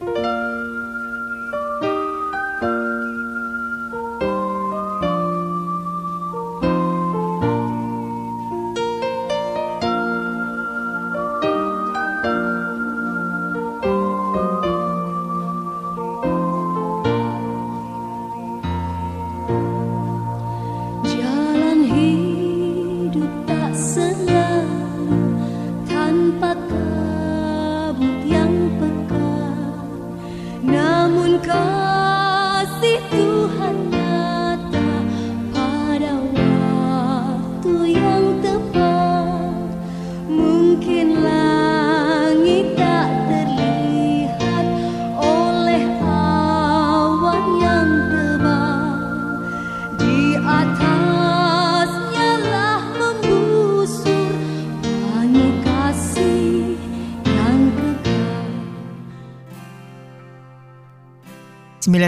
Bye.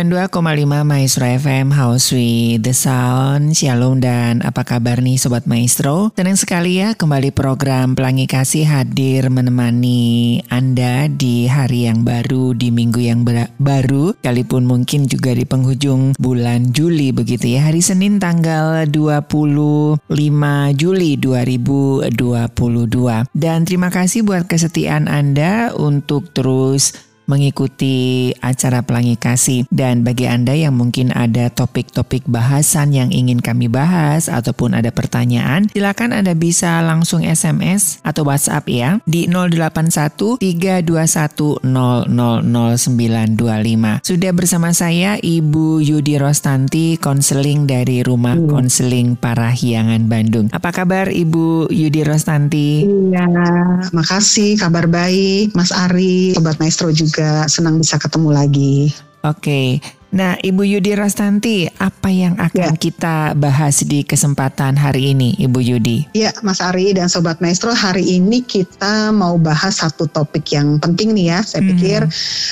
92,5 Maestro FM House with the Sound. Shalom dan apa kabar nih Sobat Maestro? Senang sekali ya kembali program Pelangi Kasih hadir menemani Anda di hari yang baru Di minggu yang baru. Kalaupun mungkin juga di penghujung bulan Juli begitu ya. Hari Senin tanggal 25 Juli 2022 Dan terima kasih buat kesetiaan Anda untuk terus mengikuti acara Pelangi Kasih. Dan bagi Anda yang mungkin ada topik-topik bahasan yang ingin kami bahas ataupun ada pertanyaan, silakan Anda bisa langsung SMS atau WhatsApp ya di 081 321 000925. Sudah bersama saya Ibu Yudi Rostanti, konseling dari Rumah hmm. Konseling Parahyangan Bandung. Apa kabar Ibu Yudi Rostanti? Iya, makasih kabar baik Mas Ari, Sobat Maestro juga juga senang bisa ketemu lagi. Oke, Nah, Ibu Yudi Rastanti, apa yang akan ya. kita bahas di kesempatan hari ini, Ibu Yudi? Ya, Mas Ari dan Sobat Maestro, hari ini kita mau bahas satu topik yang penting nih ya. Saya hmm. pikir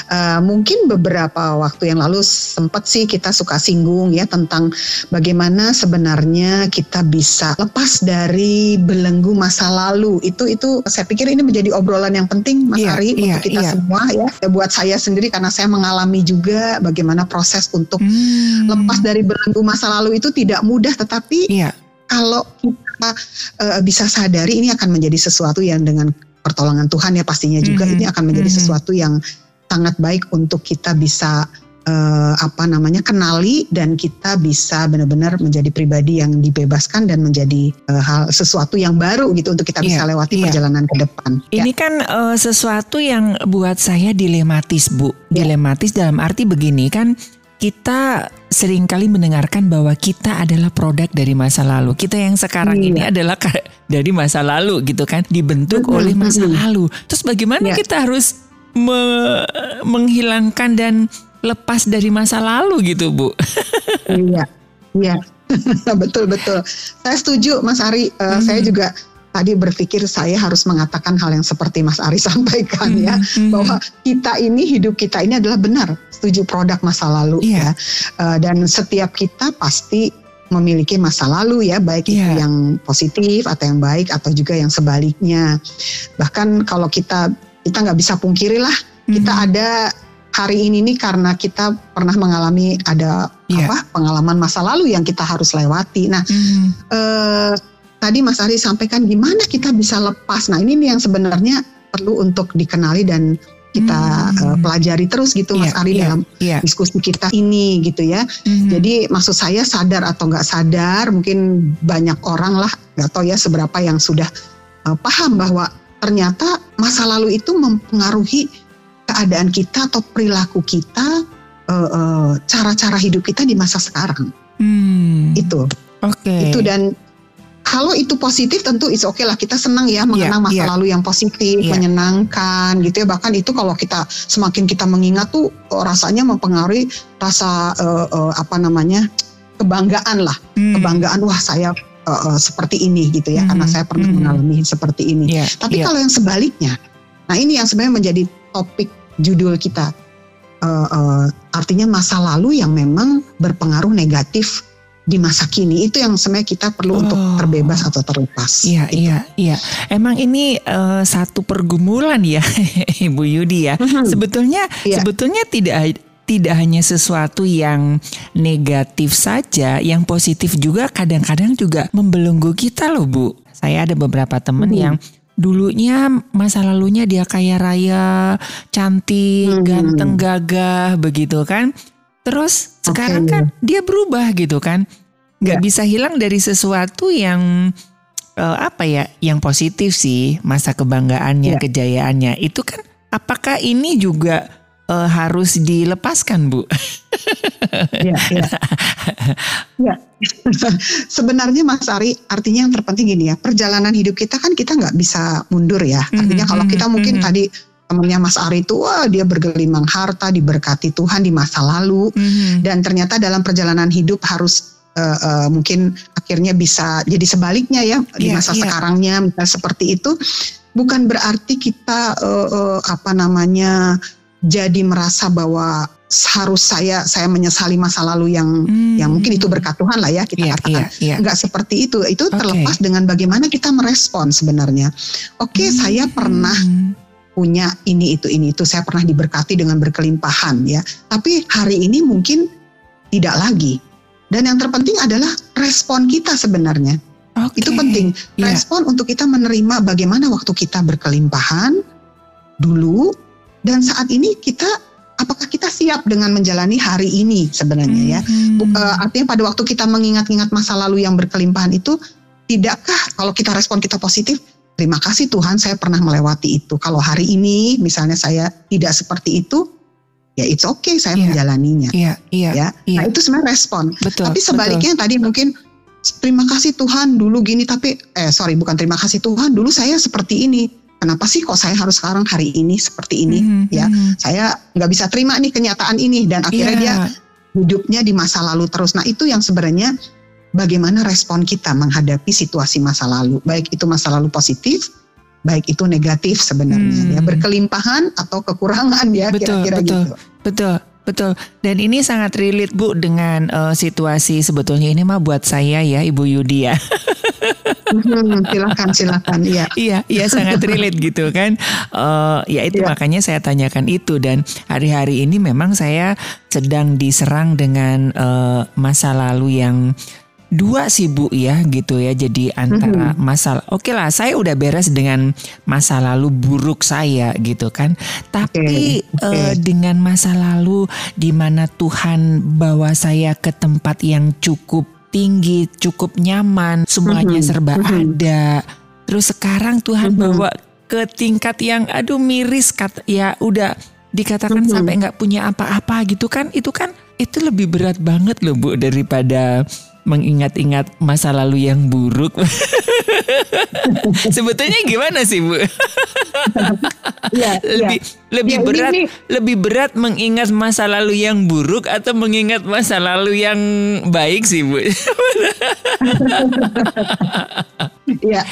uh, mungkin beberapa waktu yang lalu sempat sih kita suka singgung ya tentang bagaimana sebenarnya kita bisa lepas dari belenggu masa lalu. Itu itu saya pikir ini menjadi obrolan yang penting, Mas ya, Ari, ya, untuk kita ya. semua ya. Buat saya sendiri karena saya mengalami juga bagaimana proses proses untuk hmm. lepas dari belenggu masa lalu itu tidak mudah tetapi yeah. kalau kita uh, bisa sadari ini akan menjadi sesuatu yang dengan pertolongan Tuhan ya pastinya juga hmm. ini akan menjadi hmm. sesuatu yang sangat baik untuk kita bisa uh, apa namanya kenali dan kita bisa benar-benar menjadi pribadi yang dibebaskan dan menjadi uh, hal sesuatu yang baru gitu untuk kita bisa yeah, lewati yeah. perjalanan ke depan. Ini ya. kan uh, sesuatu yang buat saya dilematis Bu. Yeah. Dilematis dalam arti begini kan kita sering kali mendengarkan bahwa kita adalah produk dari masa lalu. Kita yang sekarang iya. ini adalah dari masa lalu gitu kan, dibentuk betul, oleh masa betul. lalu. Terus bagaimana ya. kita harus me menghilangkan dan lepas dari masa lalu gitu, Bu? iya. Iya. betul betul. Saya setuju Mas Ari, uh, hmm. saya juga tadi berpikir saya harus mengatakan hal yang seperti Mas Ari sampaikan mm -hmm. ya mm-hmm. bahwa kita ini hidup kita ini adalah benar setuju produk masa lalu yeah. ya uh, dan setiap kita pasti memiliki masa lalu ya baik yeah. itu iya. yang positif atau yang baik atau juga yang sebaliknya bahkan kalau kita kita nggak bisa pungkiri lah mm -hmm. kita ada hari ini nih karena kita pernah mengalami ada yeah. apa pengalaman masa lalu yang kita harus lewati nah mm -hmm. Tadi Mas Ari sampaikan gimana kita bisa lepas. Nah ini nih yang sebenarnya perlu untuk dikenali dan kita hmm. uh, pelajari terus gitu Mas yeah, Ari yeah, dalam yeah. diskusi kita ini gitu ya. Hmm. Jadi maksud saya sadar atau nggak sadar mungkin banyak orang lah nggak tahu ya seberapa yang sudah uh, paham bahwa ternyata masa lalu itu mempengaruhi keadaan kita atau perilaku kita, uh, uh, cara-cara hidup kita di masa sekarang. Hmm. Itu. Oke. Okay. Itu dan kalau itu positif tentu oke okay lah kita senang ya mengenang yeah, masa yeah. lalu yang positif, yeah. menyenangkan gitu ya. Bahkan itu kalau kita semakin kita mengingat tuh oh, rasanya mempengaruhi rasa uh, uh, apa namanya kebanggaan lah, hmm. kebanggaan wah saya uh, uh, seperti ini gitu ya hmm. karena saya pernah hmm. mengalami seperti ini. Yeah, Tapi yeah. kalau yang sebaliknya, nah ini yang sebenarnya menjadi topik judul kita. Uh, uh, artinya masa lalu yang memang berpengaruh negatif di masa kini itu yang sebenarnya kita perlu oh. untuk terbebas atau terlepas. Iya gitu. iya iya. Emang ini uh, satu pergumulan ya Ibu Yudi ya. Mm-hmm. Sebetulnya yeah. sebetulnya tidak tidak hanya sesuatu yang negatif saja, yang positif juga kadang-kadang juga membelenggu kita loh Bu. Saya ada beberapa teman hmm. yang dulunya masa lalunya dia kaya raya, cantik, hmm. ganteng, gagah begitu kan. Terus okay. sekarang kan dia berubah gitu kan. Gak ya. bisa hilang dari sesuatu yang uh, apa ya, yang positif sih, masa kebanggaannya, ya. kejayaannya. Itu kan apakah ini juga uh, harus dilepaskan, Bu. ya, ya. ya. Sebenarnya Mas Ari, artinya yang terpenting gini ya, perjalanan hidup kita kan kita nggak bisa mundur ya. Artinya kalau mm-hmm, kita mungkin mm -hmm. tadi temannya Mas Ari itu wah dia bergelimang harta, diberkati Tuhan di masa lalu, mm-hmm. dan ternyata dalam perjalanan hidup harus uh, uh, mungkin akhirnya bisa jadi sebaliknya ya yeah, di iya, masa yeah. sekarangnya, misalnya seperti itu, bukan berarti kita uh, uh, apa namanya jadi merasa bahwa harus saya saya menyesali masa lalu yang hmm. yang mungkin itu berkat Tuhan lah ya kita yeah, katakan yeah, yeah. nggak seperti itu itu okay. terlepas dengan bagaimana kita merespon sebenarnya oke okay, hmm. saya pernah punya ini itu ini itu. Saya pernah diberkati dengan berkelimpahan ya. Tapi hari ini mungkin tidak lagi. Dan yang terpenting adalah respon kita sebenarnya. Okay. itu penting. Yeah. respon untuk kita menerima bagaimana waktu kita berkelimpahan dulu. Dan saat ini kita apakah kita siap dengan menjalani hari ini sebenarnya ya? Hmm. uh, artinya pada waktu kita mengingat-ingat masa lalu yang berkelimpahan itu tidakkah kalau kita respon kita positif terima kasih Tuhan saya pernah melewati itu kalau hari ini misalnya saya tidak seperti itu ya it's okay saya yeah. menjalaninya yeah, yeah, ya yeah. nah itu sebenarnya respon betul, tapi sebaliknya betul. tadi mungkin terima kasih Tuhan dulu gini tapi eh sorry bukan terima kasih Tuhan dulu saya seperti ini kenapa sih kok saya harus sekarang hari ini seperti ini mm-hmm. ya mm-hmm. saya nggak bisa terima nih kenyataan ini dan akhirnya yeah. dia hidupnya di masa lalu terus nah itu yang sebenarnya bagaimana respon kita menghadapi situasi masa lalu baik itu masa lalu positif baik itu negatif sebenarnya hmm. ya berkelimpahan atau kekurangan ya kira-kira betul, gitu betul Betul. Dan ini sangat relate Bu dengan uh, situasi sebetulnya ini mah buat saya ya Ibu Yudi ya. hmm, silakan silakan iya. Iya, iya sangat relate gitu kan. Uh, ya itu ya. makanya saya tanyakan itu dan hari-hari ini memang saya sedang diserang dengan uh, masa lalu yang dua sih Bu ya gitu ya. Jadi antara mm-hmm. masalah oke okay lah saya udah beres dengan masa lalu buruk saya gitu kan. Tapi okay. Okay. Uh, dengan masa lalu di mana Tuhan bawa saya ke tempat yang cukup tinggi, cukup nyaman, semuanya mm-hmm. serba mm-hmm. ada. Terus sekarang Tuhan mm-hmm. bawa ke tingkat yang aduh miris kata ya udah dikatakan mm-hmm. sampai nggak punya apa-apa gitu kan itu kan itu lebih berat banget loh Bu daripada mengingat-ingat masa lalu yang buruk. Sebetulnya gimana sih Bu? ya, lebih ya. lebih ya, berat ini, lebih berat mengingat masa lalu yang buruk atau mengingat masa lalu yang baik sih Bu? ya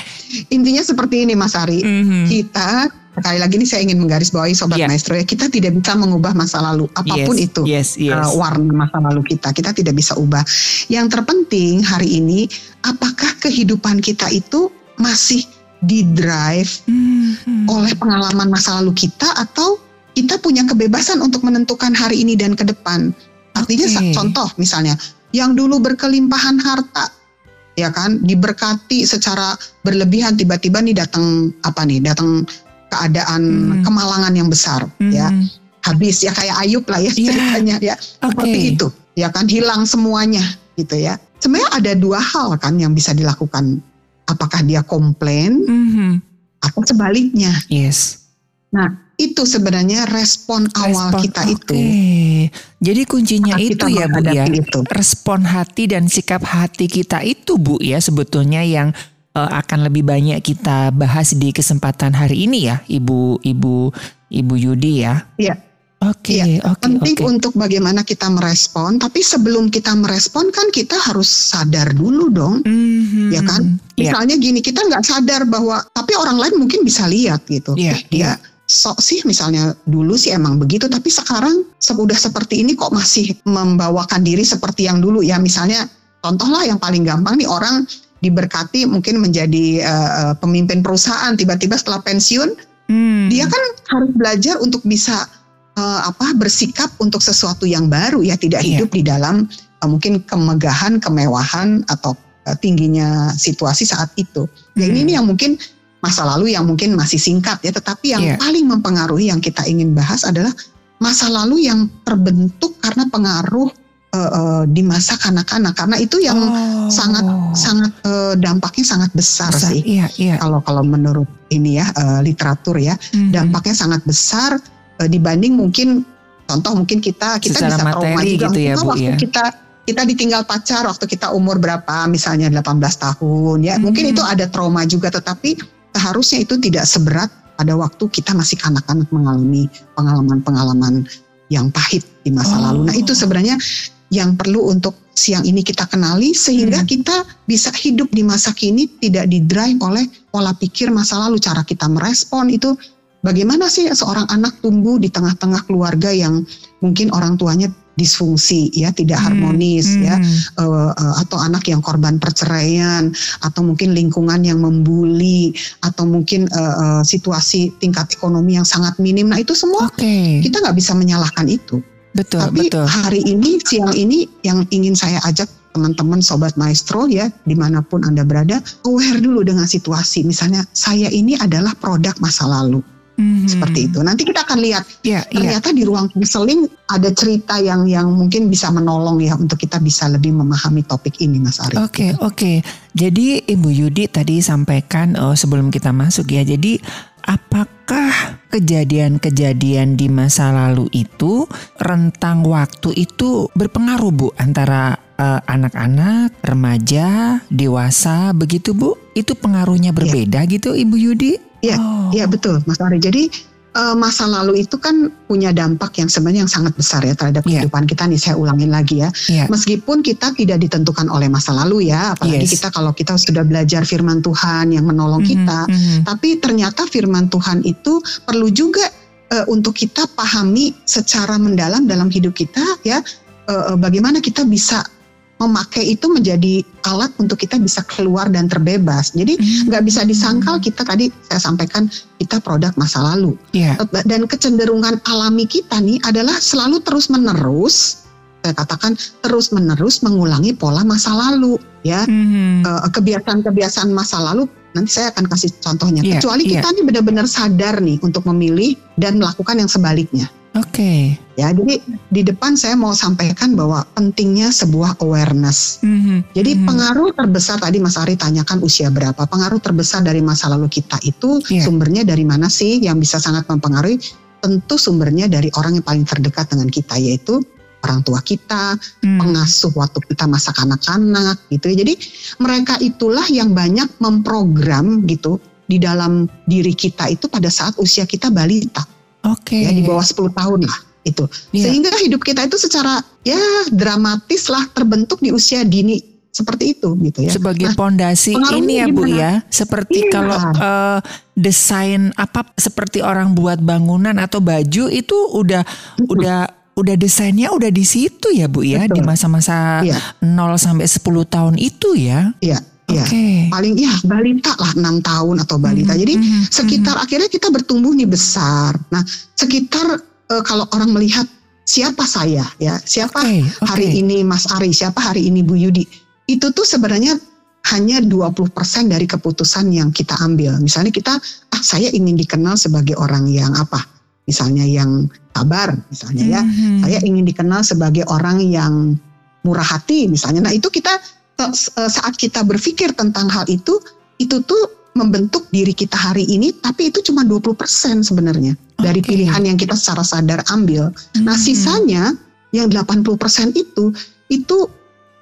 intinya seperti ini Mas Ari. Mm -hmm. Kita sekali lagi ini saya ingin menggarisbawahi sobat yeah. maestro ya kita tidak bisa mengubah masa lalu apa pun yes, itu yes, yes. Uh, warna masa lalu kita kita tidak bisa ubah yang terpenting hari ini apakah kehidupan kita itu masih di drive mm-hmm. oleh pengalaman masa lalu kita atau kita punya kebebasan untuk menentukan hari ini dan ke depan artinya okay. contoh misalnya yang dulu berkelimpahan harta ya kan diberkati secara berlebihan tiba-tiba nih datang apa nih datang keadaan hmm. kemalangan yang besar hmm. ya habis ya kayak Ayub lah ya yeah. ceritanya ya okay. seperti itu ya kan hilang semuanya gitu ya sebenarnya ada dua hal kan yang bisa dilakukan apakah dia komplain mm-hmm. atau sebaliknya yes nah itu sebenarnya respon, respon awal kita okay. itu jadi kuncinya itu ya Bu ya itu. respon hati dan sikap hati kita itu Bu ya sebetulnya yang uh, akan lebih banyak kita bahas di kesempatan hari ini ya, Ibu Ibu Ibu Yudi ya. Iya. Oke, okay, ya, okay, penting okay. untuk bagaimana kita merespon. Tapi sebelum kita merespon kan kita harus sadar dulu dong, mm-hmm. ya kan? Iya. Misalnya yeah. gini, kita nggak sadar bahwa, tapi orang lain mungkin bisa lihat gitu. Yeah, eh, dia yeah. Sok sih misalnya dulu sih emang begitu, tapi sekarang sudah seperti ini kok masih membawakan diri seperti yang dulu ya. Misalnya contohlah yang paling gampang nih orang diberkati mungkin menjadi uh, pemimpin perusahaan tiba-tiba setelah pensiun hmm. dia kan harus belajar untuk bisa uh, apa bersikap untuk sesuatu yang baru ya tidak yeah. hidup di dalam uh, mungkin kemegahan kemewahan atau uh, tingginya situasi saat itu ya hmm. ini yang mungkin masa lalu yang mungkin masih singkat ya tetapi yang yeah. paling mempengaruhi yang kita ingin bahas adalah masa lalu yang terbentuk karena pengaruh uh, uh, di masa kanak-kanak karena itu yang oh. sangat sangat uh, dampaknya sangat besar, besar sih iya, iya. kalau kalau menurut ini ya uh, literatur ya mm-hmm. dampaknya sangat besar uh, dibanding mungkin contoh mungkin kita kita Secara bisa trauma juga gitu ya, Bu, waktu ya? kita kita ditinggal pacar waktu kita umur berapa misalnya 18 tahun ya mm-hmm. mungkin itu ada trauma juga tetapi seharusnya itu tidak seberat pada waktu kita masih kanak-kanak mengalami pengalaman-pengalaman yang pahit di masa oh. lalu. Nah itu sebenarnya yang perlu untuk siang ini kita kenali sehingga hmm. kita bisa hidup di masa kini tidak didrive oleh pola pikir masa lalu cara kita merespon itu bagaimana sih seorang anak tumbuh di tengah-tengah keluarga yang mungkin orang tuanya disfungsi ya tidak hmm, harmonis hmm. ya uh, uh, atau anak yang korban perceraian atau mungkin lingkungan yang membuli atau mungkin uh, uh, situasi tingkat ekonomi yang sangat minim nah itu semua okay. kita nggak bisa menyalahkan itu Betul, Tapi betul. hari ini, siang ini yang ingin saya ajak teman-teman sobat maestro ya di mana pun anda berada aware dulu dengan situasi misalnya saya ini adalah produk masa lalu mm-hmm. seperti itu nanti kita akan lihat yeah, iya. ternyata yeah. di ruang konseling ada cerita yang yang mungkin bisa menolong ya untuk kita bisa lebih memahami topik ini Mas Ari. Oke okay, oke okay. jadi Ibu Yudi tadi sampaikan oh, sebelum kita masuk ya jadi apakah kejadian-kejadian di masa lalu itu rentang waktu itu berpengaruh Bu antara uh, anak-anak, remaja, dewasa begitu Bu? Itu pengaruhnya iya. berbeda ya. gitu Ibu Yudi? Iya, oh. iya betul Mas Ari. Jadi uh, masa lalu itu kan punya dampak yang sebenarnya yang sangat besar ya terhadap yeah. kehidupan kita nih saya ulangin lagi ya. Yeah. Meskipun kita tidak ditentukan oleh masa lalu ya, apalagi yes. kita kalau kita sudah belajar firman Tuhan yang menolong mm -hmm, kita, mm -hmm. tapi ternyata firman Tuhan itu perlu juga uh, untuk kita pahami secara mendalam dalam hidup kita ya uh, bagaimana kita bisa memakai itu menjadi alat untuk kita bisa keluar dan terbebas. Jadi hmm. nggak hmm. bisa disangkal kita tadi saya sampaikan kita produk masa lalu. Yeah. Dan kecenderungan alami kita nih adalah selalu terus menerus saya katakan terus menerus mengulangi pola masa lalu ya hmm. kebiasaan-kebiasaan masa lalu nanti saya akan kasih contohnya yeah, kecuali yeah. kita nih benar-benar sadar nih untuk memilih dan melakukan yang sebaliknya Oke. Okay. Ya, jadi di depan saya mau sampaikan bahwa pentingnya sebuah awareness. Mm-hmm. Jadi mm-hmm. pengaruh terbesar tadi Mas Ari tanyakan usia berapa. Pengaruh terbesar dari masa lalu kita itu yeah. sumbernya dari mana sih yang bisa sangat mempengaruhi? Tentu sumbernya dari orang yang paling terdekat dengan kita yaitu orang tua kita, hmm. pengasuh waktu kita masa kanak-kanak gitu ya. Jadi mereka itulah yang banyak memprogram gitu di dalam diri kita itu pada saat usia kita balita. Oke. Okay. Ya di bawah 10 tahun lah itu. Yeah. Sehingga hidup kita itu secara ya dramatis lah terbentuk di usia dini seperti itu gitu ya. Sebagai nah, pondasi ini ya Bu ya, seperti iya. kalau uh, desain apa seperti orang buat bangunan atau baju itu udah Betul. udah udah desainnya udah di situ ya Bu ya Betul. di masa-masa iya. 0 sampai 10 tahun itu ya. Iya. Ya, okay. paling ya balita lah enam tahun atau balita. Mm -hmm. Jadi mm-hmm. sekitar mm -hmm. akhirnya kita bertumbuh nih besar. Nah, sekitar uh, kalau orang melihat siapa saya ya, siapa okay. Okay. hari ini Mas Ari, siapa hari ini Bu Yudi. Itu tuh sebenarnya hanya 20% dari keputusan yang kita ambil. Misalnya kita ah saya ingin dikenal sebagai orang yang apa? Misalnya yang sabar misalnya ya. Mm -hmm. Saya ingin dikenal sebagai orang yang murah hati misalnya. Nah, itu kita saat kita berpikir tentang hal itu, itu tuh membentuk diri kita hari ini, tapi itu cuma 20% sebenarnya okay. dari pilihan yang kita secara sadar ambil. Hmm. Nah, sisanya yang 80% itu itu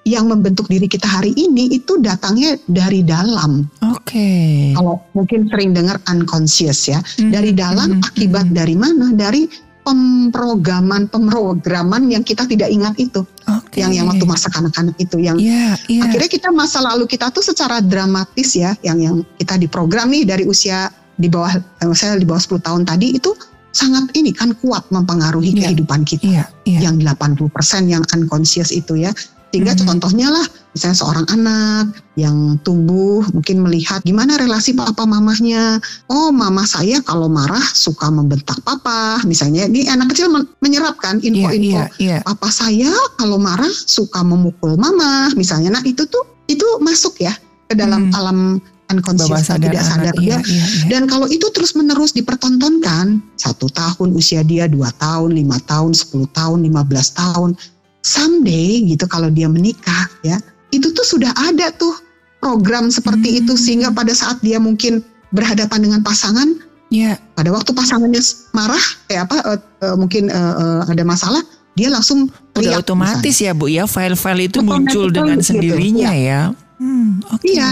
yang membentuk diri kita hari ini itu datangnya dari dalam. Oke. Okay. Kalau mungkin sering dengar unconscious ya, hmm. dari dalam hmm. akibat hmm. dari mana? Dari pemrograman pemrograman yang kita tidak ingat itu okay. yang yang waktu masa kanak-kanak itu yang yeah, yeah. akhirnya kita masa lalu kita tuh secara dramatis ya yang yang kita diprogram nih dari usia di bawah eh, saya di bawah 10 tahun tadi itu sangat ini kan kuat mempengaruhi yeah. kehidupan kita yeah, yeah. yang 80% yang unconscious itu ya Sehingga Mhm. contohnya lah, misalnya seorang anak yang tumbuh mungkin melihat gimana relasi papa mamahnya. Oh, mama saya kalau marah suka membentak papa. Misalnya, ini anak kecil men- menyerapkan Iya, info-info. iya, iya. Papa saya kalau marah suka memukul mama, misalnya. Nah, itu tuh itu masuk ya ke dalam Hmm. alam Bawah unconscious sadar tidak anak. sadar Iya, dia. iya, iya. Dan kalau itu terus menerus dipertontonkan, satu tahun usia dia, dua tahun, lima tahun, sepuluh tahun, lima belas tahun, someday gitu kalau dia menikah ya, itu tuh sudah ada tuh program seperti Hmm. itu sehingga pada saat dia mungkin berhadapan dengan pasangan, Iya, pada waktu pasangannya marah, kayak apa, eh, eh, mungkin eh, eh, ada masalah, dia langsung udah teriak. otomatis ya Bu ya file-file itu Otomatis muncul dengan gitu, sendirinya ya. Hmm, oke. misalnya. Iya,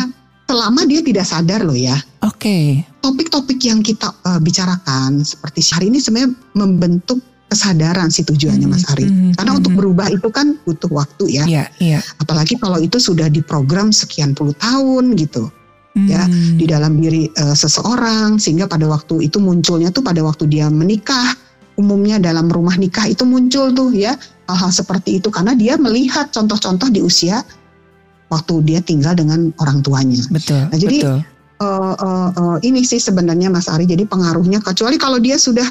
selama dia tidak sadar loh ya. Oke. topik-topik yang kita eh, bicarakan seperti hari ini sebenarnya membentuk kesadaran si tujuannya Mas Ari. Mhm, Karena mhm. untuk berubah itu kan butuh waktu ya. Iya, iya. Apalagi kalau itu sudah diprogram sekian puluh tahun gitu Ya, Hmm. di dalam diri eh, seseorang sehingga pada waktu itu munculnya tuh pada waktu dia menikah. Umumnya dalam rumah nikah itu muncul tuh ya hal-hal seperti itu karena dia melihat contoh-contoh di usia waktu dia tinggal dengan orang tuanya. betul, Nah, jadi betul. eh, eh, eh, ini sih sebenarnya Mas Ari. Jadi pengaruhnya kecuali kalau dia sudah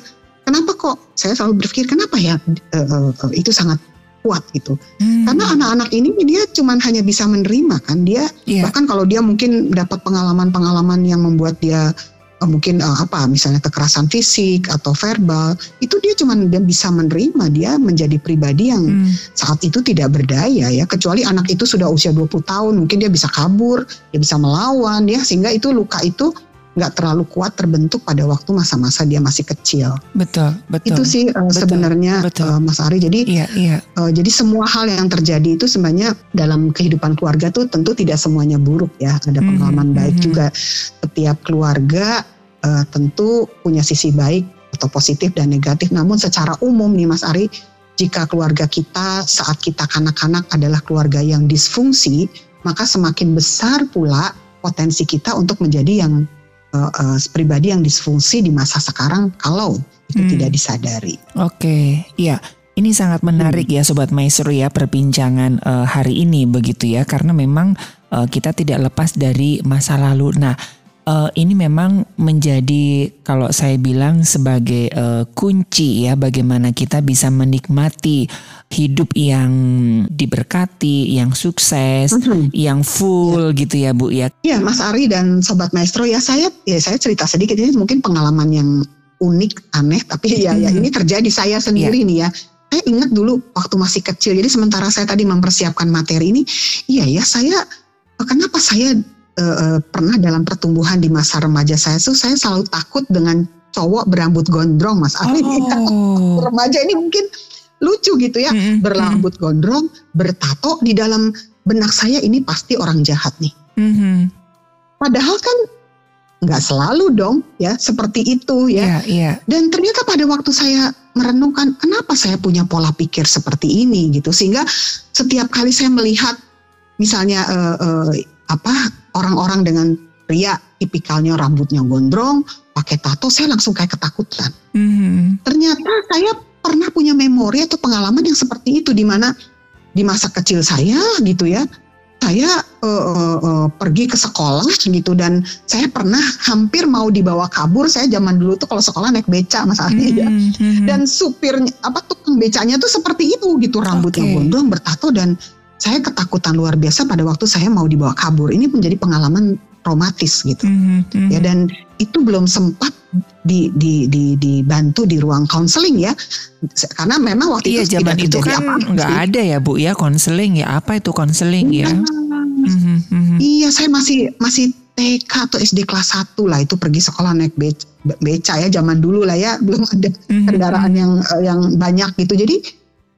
kenapa kok saya selalu berpikir kenapa ya eh, eh, itu sangat kuat gitu. Hmm, Karena anak-anak ini dia cuman hanya bisa menerima kan dia iya. bahkan kalau dia mungkin dapat pengalaman-pengalaman yang membuat dia eh, mungkin eh, apa misalnya kekerasan fisik atau verbal itu dia cuman dia bisa menerima dia menjadi pribadi yang Hmm, saat itu tidak berdaya ya kecuali anak itu sudah usia 20 tahun mungkin dia bisa kabur dia bisa melawan ya sehingga itu luka itu nggak terlalu kuat terbentuk pada waktu masa-masa dia masih kecil betul, betul. itu sih uh, sebenarnya betul. uh, Mas Ari jadi Iya, iya. uh, jadi semua hal yang terjadi itu sebenarnya dalam kehidupan keluarga tuh tentu tidak semuanya buruk ya ada Mhm, pengalaman baik mhm. juga setiap keluarga uh, tentu punya sisi baik atau positif dan negatif namun secara umum nih Mas Ari jika keluarga kita saat kita kanak-kanak adalah keluarga yang disfungsi maka semakin besar pula potensi kita untuk menjadi yang uh, uh, pribadi yang disfungsi di masa sekarang kalau itu Hmm. tidak disadari. Oke, iya. Ini sangat menarik Hmm. ya Sobat Maestro ya perbincangan eh, hari ini begitu ya karena memang eh, kita tidak lepas dari masa lalu. Nah, eh, ini memang menjadi kalau saya bilang sebagai eh, kunci ya bagaimana kita bisa menikmati hidup yang diberkati, yang sukses, Mhm. yang full gitu ya Bu ya. Iya, Mas Ari dan Sobat Maestro ya saya ya saya cerita sedikit ini mungkin pengalaman yang unik, aneh tapi ya ya Mhm. ini terjadi saya sendiri nih ya. Saya ingat dulu waktu masih kecil. Jadi sementara saya tadi mempersiapkan materi ini, iya ya saya kenapa saya eh, pernah dalam pertumbuhan di masa remaja saya tuh saya selalu takut dengan cowok berambut gondrong, Mas Ari. Oh. Remaja ini mungkin lucu gitu ya, Mm-mm, berambut gondrong, bertato di dalam benak saya ini pasti orang jahat nih. mm-mm. Padahal kan nggak selalu dong ya seperti itu ya. Iya, iya. Dan ternyata pada waktu saya merenungkan kenapa saya punya pola pikir seperti ini gitu sehingga setiap kali saya melihat misalnya eh, eh, apa orang-orang dengan pria tipikalnya rambutnya gondrong, pakai tato, saya langsung kayak ketakutan. Mhm. Ternyata saya pernah punya memori atau pengalaman yang seperti itu di mana di masa kecil saya gitu ya saya eh, eh, eh, pergi ke sekolah gitu dan saya pernah hampir mau dibawa kabur saya zaman dulu tuh kalau sekolah naik beca mas Ari ya Mhm, mhm. dan supirnya apa tukang becanya tuh seperti itu gitu rambutnya Oke. gondrong bertato dan saya ketakutan luar biasa pada waktu saya mau dibawa kabur ini menjadi pengalaman traumatis gitu Mhm, mhm. ya dan itu belum sempat di, di, di, dibantu di ruang konseling ya karena memang waktu Iya itu zaman tidak itu kan nggak sih. ada ya bu ya konseling ya apa itu konseling ya? Mhm. Iya, saya masih masih TK atau SD kelas 1 lah itu pergi sekolah naik beca, beca ya zaman dulu lah ya, belum ada kendaraan yang eh, yang banyak gitu. Jadi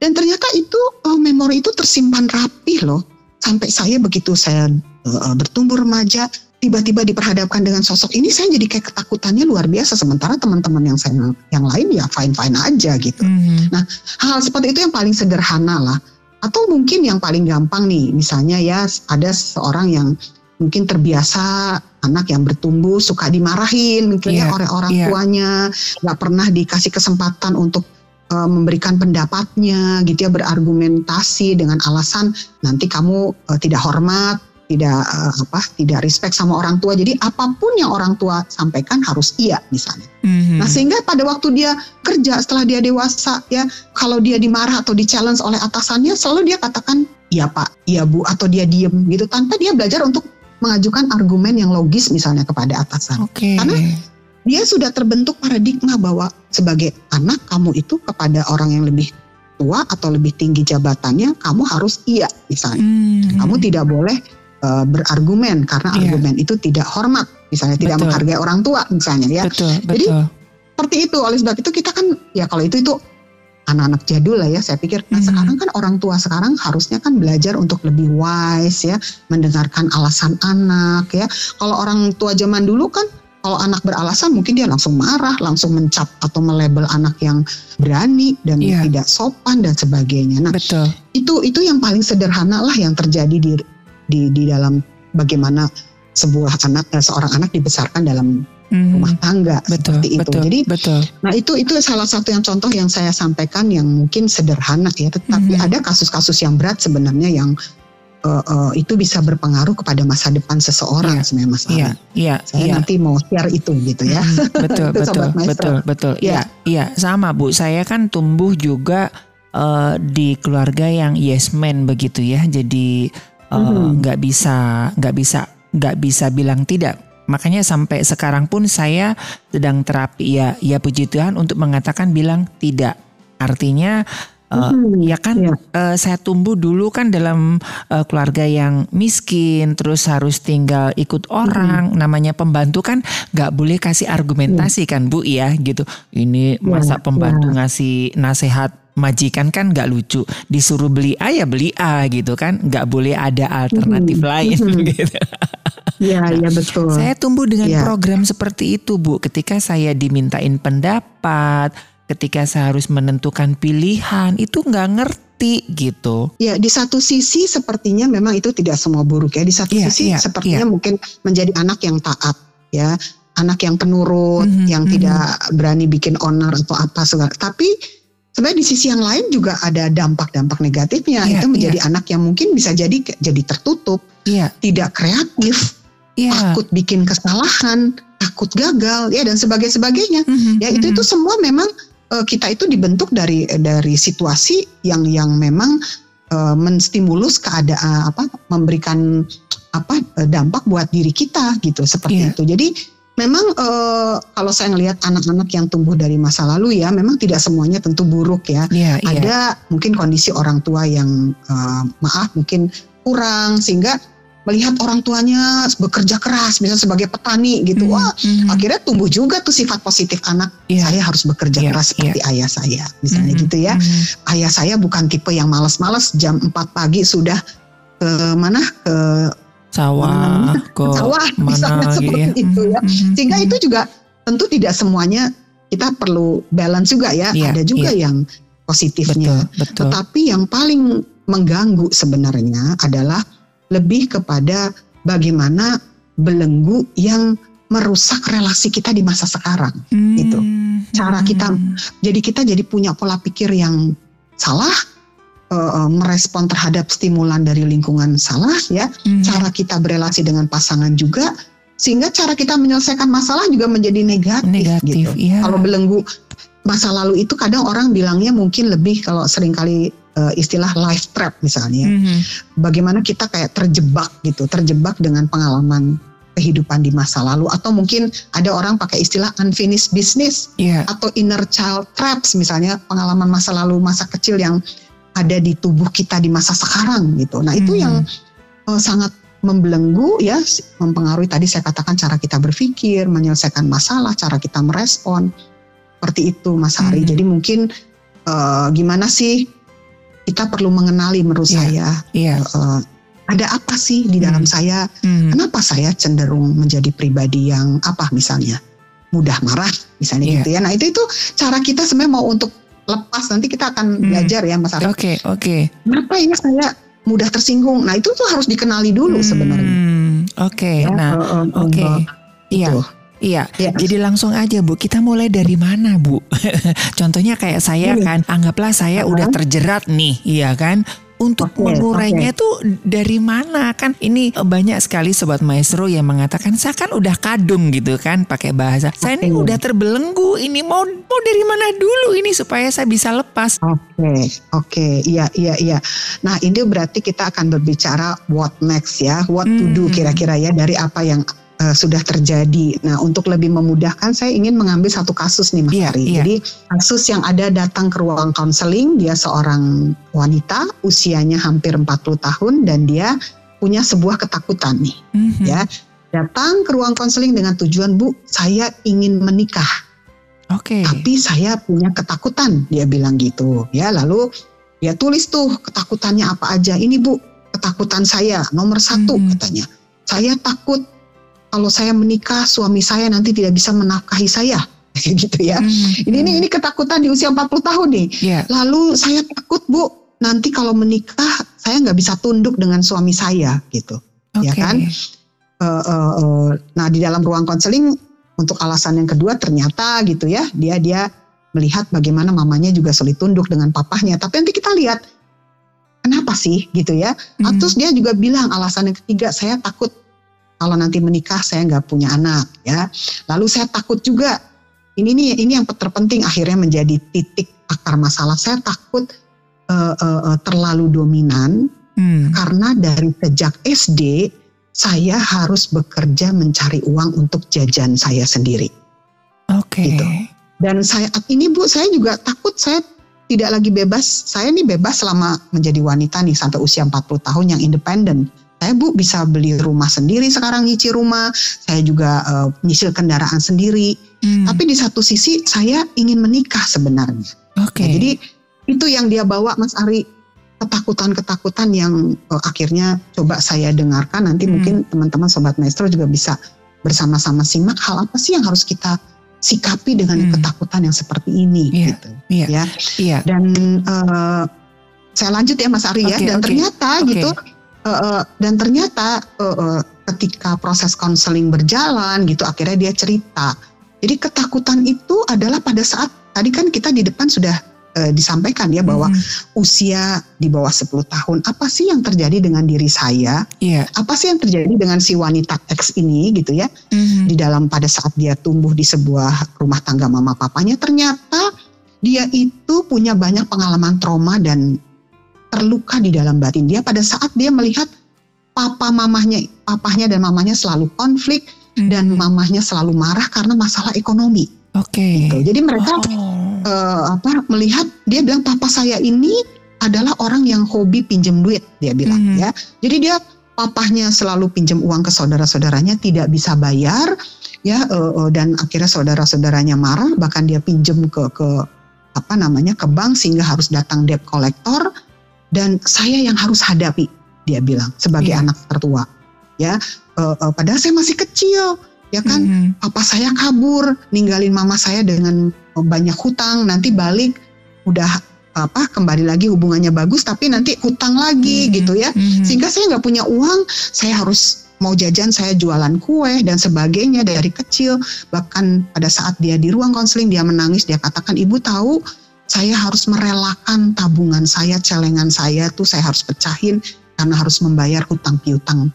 dan ternyata itu eh, memori itu tersimpan rapih loh. Sampai saya begitu saya eh, bertumbuh remaja tiba-tiba diperhadapkan dengan sosok ini saya jadi kayak ketakutannya luar biasa sementara teman-teman yang saya yang lain ya fine-fine aja gitu. mhm. hal seperti itu yang paling sederhana lah atau mungkin yang paling gampang nih misalnya ya ada seorang yang mungkin terbiasa anak yang bertumbuh suka dimarahin mungkin Iya, ya oleh orang iya. tuanya nggak pernah dikasih kesempatan untuk uh, memberikan pendapatnya gitu ya berargumentasi dengan alasan nanti kamu uh, tidak hormat tidak uh, apa tidak respect sama orang tua jadi apa pun yang orang tua sampaikan harus iya misalnya mm-hmm. nah sehingga pada waktu dia kerja setelah dia dewasa ya kalau dia dimarah atau di challenge oleh atasannya selalu dia katakan iya pak iya bu atau dia diem gitu tanpa dia belajar untuk mengajukan argumen yang logis misalnya kepada atasan okay. karena dia sudah terbentuk paradigma bahwa sebagai anak kamu itu kepada orang yang lebih tua atau lebih tinggi jabatannya kamu harus iya misalnya hmm. kamu tidak boleh uh, berargumen karena yeah. argumen itu tidak hormat misalnya betul. tidak menghargai orang tua misalnya ya betul, betul. jadi seperti itu oleh sebab itu kita kan ya kalau itu itu anak-anak jadul lah ya saya pikir nah hmm. sekarang kan orang tua sekarang harusnya kan belajar untuk lebih wise ya mendengarkan alasan anak ya kalau orang tua zaman dulu kan kalau anak beralasan mungkin dia langsung marah, langsung mencap atau melebel anak yang berani dan yeah. tidak sopan dan sebagainya. Nah, Betul. itu itu yang paling sederhana lah yang terjadi di di di dalam bagaimana sebuah anak eh, seorang anak dibesarkan dalam mm-hmm. rumah tangga betul, seperti itu. Betul, Jadi, betul. nah itu itu salah satu yang contoh yang saya sampaikan yang mungkin sederhana ya, tetapi mm-hmm. ada kasus-kasus yang berat sebenarnya yang uh, uh, itu bisa berpengaruh kepada masa depan seseorang yeah. sebenarnya Mas Iya, iya. Saya yeah. nanti mau share itu gitu ya. Mm, betul, betul, betul, betul. Iya, iya, sama Bu. Saya kan tumbuh juga uh, di keluarga yang yes man begitu ya. Jadi nggak uh, mm bisa, nggak bisa, nggak bisa bilang tidak. Makanya sampai sekarang pun saya sedang terapi ya, ya puji Tuhan untuk mengatakan bilang tidak. Artinya Uh, hmm, ya kan ya. Uh, saya tumbuh dulu kan dalam uh, keluarga yang miskin terus harus tinggal ikut orang hmm. namanya pembantu kan nggak boleh kasih argumentasi hmm. kan Bu ya gitu ini ya, masa pembantu ya. ngasih nasihat majikan kan nggak lucu disuruh beli A ya beli A gitu kan nggak boleh ada alternatif hmm. lain hmm. gitu. Iya, iya betul. Saya tumbuh dengan ya. program seperti itu, Bu. Ketika saya dimintain pendapat, ketika saya harus menentukan pilihan itu nggak ngerti gitu. Ya di satu sisi sepertinya memang itu tidak semua buruk ya. Di satu ya, sisi ya, sepertinya ya. mungkin menjadi anak yang taat ya, anak yang penurut, mm -hmm, yang mm -hmm. tidak berani bikin owner atau apa segala. Tapi sebenarnya di sisi yang lain juga ada dampak-dampak negatifnya. Ya, itu menjadi ya. anak yang mungkin bisa jadi jadi tertutup, ya. tidak kreatif, ya. takut bikin kesalahan, takut gagal ya dan sebagainya sebagainya. Mm -hmm, ya itu mm -hmm. itu semua memang kita itu dibentuk dari dari situasi yang yang memang uh, menstimulus keadaan apa memberikan apa dampak buat diri kita gitu seperti yeah. itu. Jadi memang uh, kalau saya ngelihat anak-anak yang tumbuh dari masa lalu ya memang tidak semuanya tentu buruk ya. Yeah, yeah. Ada mungkin kondisi orang tua yang uh, maaf mungkin kurang sehingga melihat orang tuanya bekerja keras misalnya sebagai petani gitu mm, wah mm. akhirnya tumbuh juga tuh sifat positif anak yeah. saya harus bekerja yeah, keras seperti yeah. ayah saya misalnya mm, gitu ya mm. ayah saya bukan tipe yang malas-malas jam 4 pagi sudah ke mana ke sawah ke sawah mana misalnya gitu seperti ya. itu ya mm, sehingga mm. itu juga tentu tidak semuanya kita perlu balance juga ya yeah, ada juga yeah. yang positifnya betul, betul. tetapi yang paling mengganggu sebenarnya adalah lebih kepada bagaimana belenggu yang merusak relasi kita di masa sekarang hmm. gitu. Cara kita jadi kita jadi punya pola pikir yang salah uh, merespon terhadap stimulan dari lingkungan salah ya. Hmm. Cara kita berelasi dengan pasangan juga sehingga cara kita menyelesaikan masalah juga menjadi negatif, negatif gitu. Yeah. Kalau belenggu masa lalu itu kadang orang bilangnya mungkin lebih kalau sering kali uh, istilah life trap misalnya. Mm-hmm. Bagaimana kita kayak terjebak gitu, terjebak dengan pengalaman kehidupan di masa lalu atau mungkin ada orang pakai istilah unfinished business yeah. atau inner child traps misalnya pengalaman masa lalu masa kecil yang ada di tubuh kita di masa sekarang gitu. Nah, itu mm-hmm. yang uh, sangat membelenggu ya mempengaruhi tadi saya katakan cara kita berpikir, menyelesaikan masalah, cara kita merespon. Seperti itu Mas Hari. Mm-hmm. Jadi mungkin uh, gimana sih kita perlu mengenali menurut yeah. saya yeah. Uh, ada apa sih di dalam hmm. saya hmm. kenapa saya cenderung menjadi pribadi yang apa misalnya mudah marah misalnya yeah. gitu ya nah itu itu cara kita sebenarnya mau untuk lepas nanti kita akan hmm. belajar ya Mas Oke okay, oke. Okay. Kenapa ini saya mudah tersinggung? Nah itu tuh harus dikenali dulu hmm. sebenarnya. Oke. Okay. Ya, nah uh, uh, oke. Okay. Iya. Iya, ya. jadi langsung aja Bu, kita mulai dari mana Bu? Contohnya kayak saya iya. kan, anggaplah saya uh -huh. udah terjerat nih, iya kan? untuk okay, mengurainya okay. tuh dari mana kan ini banyak sekali sobat maestro yang mengatakan saya kan udah kadung gitu kan pakai bahasa saya ini udah terbelenggu ini mau mau dari mana dulu ini supaya saya bisa lepas oke okay, oke okay. iya iya iya nah ini berarti kita akan berbicara what next ya what to do hmm. kira-kira ya dari apa yang uh, sudah terjadi. Nah, untuk lebih memudahkan, saya ingin mengambil satu kasus nih, Mas yeah, Ari. Yeah. Jadi kasus yang ada datang ke ruang konseling, dia seorang wanita, usianya hampir 40 tahun, dan dia punya sebuah ketakutan nih, mm-hmm. ya. Datang ke ruang konseling dengan tujuan, Bu, saya ingin menikah. Oke. Okay. Tapi saya punya ketakutan, dia bilang gitu. Ya, lalu dia tulis tuh ketakutannya apa aja. Ini Bu, ketakutan saya nomor satu mm-hmm. katanya. Saya takut kalau saya menikah suami saya nanti tidak bisa menafkahi saya gitu ya. Hmm. Ini ini ini ketakutan di usia 40 tahun nih. Yeah. Lalu saya takut Bu, nanti kalau menikah saya nggak bisa tunduk dengan suami saya gitu. Okay. Ya kan? Uh, uh, uh, nah di dalam ruang konseling untuk alasan yang kedua ternyata gitu ya dia dia melihat bagaimana mamanya juga sulit tunduk dengan papahnya. Tapi nanti kita lihat kenapa sih gitu ya. Hmm. Terus dia juga bilang alasan yang ketiga saya takut kalau nanti menikah saya nggak punya anak ya. Lalu saya takut juga ini nih ini yang terpenting akhirnya menjadi titik akar masalah. Saya takut uh, uh, uh, terlalu dominan hmm. karena dari sejak SD saya harus bekerja mencari uang untuk jajan saya sendiri. Oke. Okay. Gitu. Dan saya ini Bu, saya juga takut saya tidak lagi bebas. Saya nih bebas selama menjadi wanita nih sampai usia 40 tahun yang independen saya bu bisa beli rumah sendiri sekarang nyicil rumah saya juga uh, nyicil kendaraan sendiri hmm. tapi di satu sisi saya ingin menikah sebenarnya okay. nah, jadi itu yang dia bawa Mas Ari ketakutan-ketakutan yang uh, akhirnya coba saya dengarkan nanti hmm. mungkin teman-teman sobat maestro juga bisa bersama-sama simak hal apa sih yang harus kita sikapi dengan hmm. ketakutan yang seperti ini yeah. gitu yeah. ya yeah. dan uh, saya lanjut ya Mas Ari okay, ya dan okay. ternyata okay. gitu uh, dan ternyata uh, uh, ketika proses konseling berjalan gitu akhirnya dia cerita jadi ketakutan itu adalah pada saat tadi kan kita di depan sudah uh, disampaikan ya bahwa hmm. usia di bawah 10 tahun apa sih yang terjadi dengan diri saya yeah. apa sih yang terjadi dengan si wanita X ini gitu ya hmm. di dalam pada saat dia tumbuh di sebuah rumah tangga mama papanya ternyata dia itu punya banyak pengalaman trauma dan terluka di dalam batin dia pada saat dia melihat papa mamahnya, papahnya dan mamanya selalu konflik hmm. dan mamahnya selalu marah karena masalah ekonomi. Oke. Okay. Gitu. Jadi mereka oh. uh, apa melihat dia bilang papa saya ini adalah orang yang hobi pinjam duit dia bilang hmm. ya. Jadi dia papahnya selalu pinjam uang ke saudara-saudaranya tidak bisa bayar ya uh, uh, dan akhirnya saudara-saudaranya marah bahkan dia pinjam ke ke apa namanya ke bank sehingga harus datang debt collector dan saya yang harus hadapi dia bilang sebagai yeah. anak tertua ya uh, uh, padahal saya masih kecil ya kan mm-hmm. papa saya kabur ninggalin mama saya dengan banyak hutang nanti balik udah apa kembali lagi hubungannya bagus tapi nanti hutang lagi mm-hmm. gitu ya mm-hmm. sehingga saya nggak punya uang saya harus mau jajan saya jualan kue dan sebagainya dari kecil bahkan pada saat dia di ruang konseling dia menangis dia katakan ibu tahu saya harus merelakan tabungan saya, celengan saya tuh saya harus pecahin karena harus membayar hutang piutang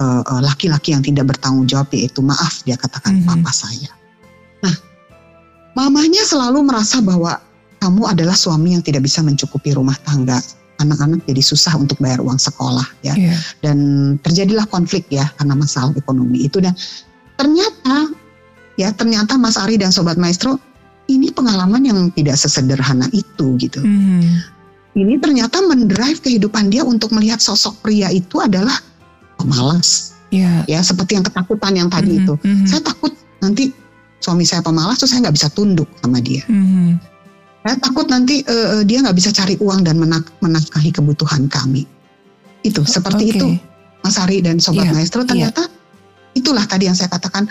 uh, uh, laki-laki yang tidak bertanggung jawab yaitu maaf dia katakan mm -hmm. papa saya. Nah, mamahnya selalu merasa bahwa kamu adalah suami yang tidak bisa mencukupi rumah tangga. Anak-anak jadi susah untuk bayar uang sekolah ya. Yeah. Dan terjadilah konflik ya karena masalah ekonomi itu dan ternyata ya ternyata Mas Ari dan sobat maestro pengalaman yang tidak sesederhana itu gitu. Hmm. Ini ternyata mendrive kehidupan dia untuk melihat sosok pria itu adalah pemalas. Yeah. Ya seperti yang ketakutan yang tadi hmm. itu. Hmm. Saya takut nanti suami saya pemalas terus saya nggak bisa tunduk sama dia. Hmm. Saya takut nanti uh, dia nggak bisa cari uang dan menak menafkahi kebutuhan kami. Itu seperti okay. itu, Mas Ari dan Sobat yeah. Maestro ternyata yeah. itulah tadi yang saya katakan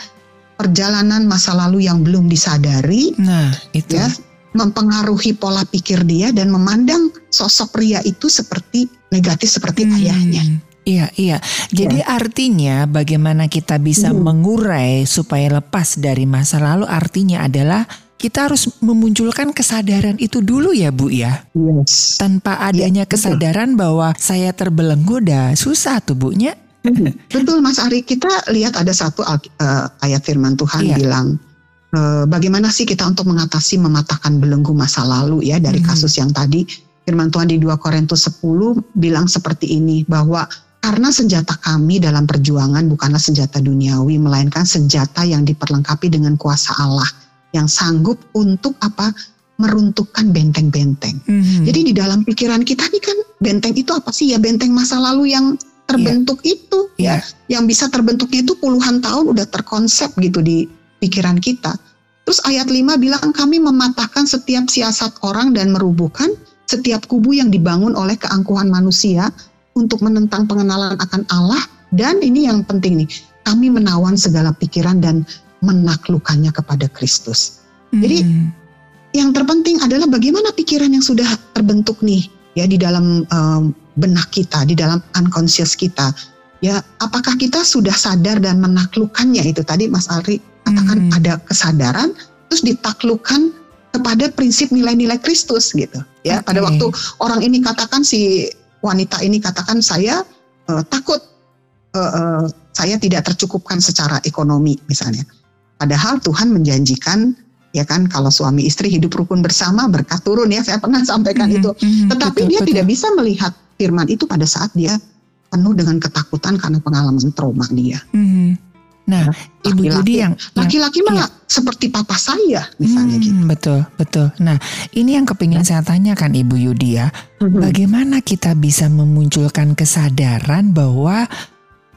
perjalanan masa lalu yang belum disadari. Nah, itu ya mempengaruhi pola pikir dia dan memandang sosok pria itu seperti negatif seperti hmm, ayahnya. Iya, iya. Jadi ya. artinya bagaimana kita bisa hmm. mengurai supaya lepas dari masa lalu artinya adalah kita harus memunculkan kesadaran itu dulu ya Bu ya. Yes. Tanpa adanya ya, kesadaran bahwa saya terbelenggu dah susah tuh. Hmm. Betul Mas Ari, kita lihat ada satu uh, ayat firman Tuhan ya. bilang uh, bagaimana sih kita untuk mengatasi mematahkan belenggu masa lalu ya dari hmm. kasus yang tadi firman Tuhan di 2 Korintus 10 bilang seperti ini bahwa karena senjata kami dalam perjuangan bukanlah senjata duniawi, melainkan senjata yang diperlengkapi dengan kuasa Allah yang sanggup untuk apa? meruntuhkan benteng-benteng. Mm-hmm. Jadi di dalam pikiran kita nih kan benteng itu apa sih ya benteng masa lalu yang terbentuk yeah. itu yeah. ya, yang bisa terbentuknya itu puluhan tahun udah terkonsep gitu di pikiran kita. Terus ayat 5 bilang kami mematahkan setiap siasat orang dan merubuhkan setiap kubu yang dibangun oleh keangkuhan manusia untuk menentang pengenalan akan Allah dan ini yang penting nih, kami menawan segala pikiran dan menaklukkannya kepada Kristus. Hmm. Jadi yang terpenting adalah bagaimana pikiran yang sudah terbentuk nih ya di dalam um, benak kita, di dalam unconscious kita. Ya, apakah kita sudah sadar dan menaklukkannya itu tadi Mas Ari katakan hmm. ada kesadaran terus ditaklukkan kepada prinsip nilai-nilai Kristus gitu. Ya, okay. pada waktu orang ini katakan si wanita ini katakan saya uh, takut uh, uh, saya tidak tercukupkan secara ekonomi misalnya. Padahal Tuhan menjanjikan ya kan kalau suami istri hidup rukun bersama berkat turun ya saya pernah sampaikan mm-hmm, itu. Mm-hmm, Tetapi betul, dia betul. tidak bisa melihat firman itu pada saat dia penuh dengan ketakutan karena pengalaman trauma dia. Mm-hmm. Nah, laki-laki, Ibu Judi yang laki-laki mah iya. seperti papa saya misalnya hmm, gitu. Betul, betul. Nah, ini yang kepingin saya tanyakan Ibu Yudi ya. Hmm. Bagaimana kita bisa memunculkan kesadaran bahwa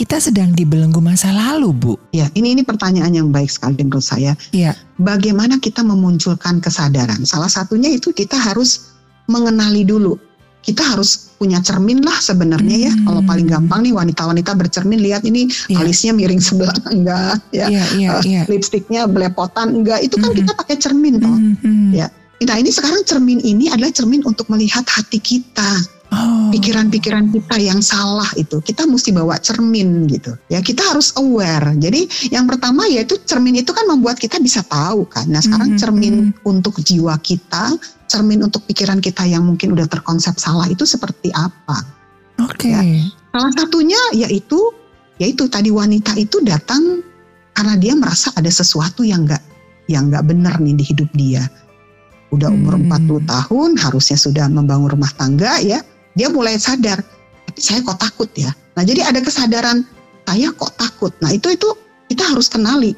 kita sedang dibelenggu masa lalu, Bu? Ya, ini ini pertanyaan yang baik sekali menurut saya. Ya. Bagaimana kita memunculkan kesadaran? Salah satunya itu kita harus mengenali dulu kita harus punya cermin lah sebenarnya ya. hmm. ya. Kalau paling gampang nih wanita-wanita bercermin lihat ini yeah. alisnya miring sebelah enggak ya. Yeah, yeah, uh, yeah. Lipstiknya belepotan enggak. Itu kan hmm. kita pakai cermin toh. Hmm. Ya. Nah, ini sekarang cermin ini adalah cermin untuk melihat hati kita. Oh. Pikiran-pikiran kita yang salah itu kita mesti bawa cermin gitu ya kita harus aware jadi yang pertama yaitu cermin itu kan membuat kita bisa tahu kan nah sekarang mm -hmm. cermin untuk jiwa kita cermin untuk pikiran kita yang mungkin udah terkonsep salah itu seperti apa. Oke. Okay. Ya. Salah satunya yaitu yaitu tadi wanita itu datang karena dia merasa ada sesuatu yang enggak yang enggak benar nih di hidup dia. Udah umur hmm. 40 tahun harusnya sudah membangun rumah tangga ya. Dia mulai sadar, tapi saya kok takut ya. Nah, jadi ada kesadaran saya kok takut. Nah, itu itu kita harus kenali.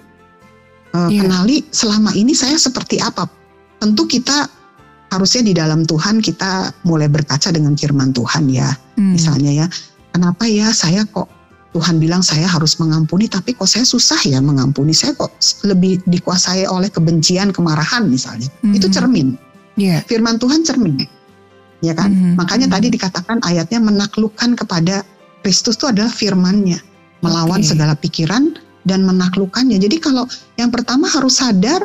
Uh, yeah. Kenali selama ini saya seperti apa. Tentu kita harusnya di dalam Tuhan kita mulai berkaca dengan firman Tuhan ya. Hmm. Misalnya ya, kenapa ya saya kok Tuhan bilang saya harus mengampuni tapi kok saya susah ya mengampuni. Saya kok lebih dikuasai oleh kebencian, kemarahan misalnya. Hmm. Itu cermin. Yeah. Firman Tuhan cermin. Ya kan? Hmm. Makanya tadi dikatakan ayatnya menaklukkan kepada Kristus itu adalah firmannya. Melawan okay. segala pikiran dan menaklukkannya. Jadi kalau yang pertama harus sadar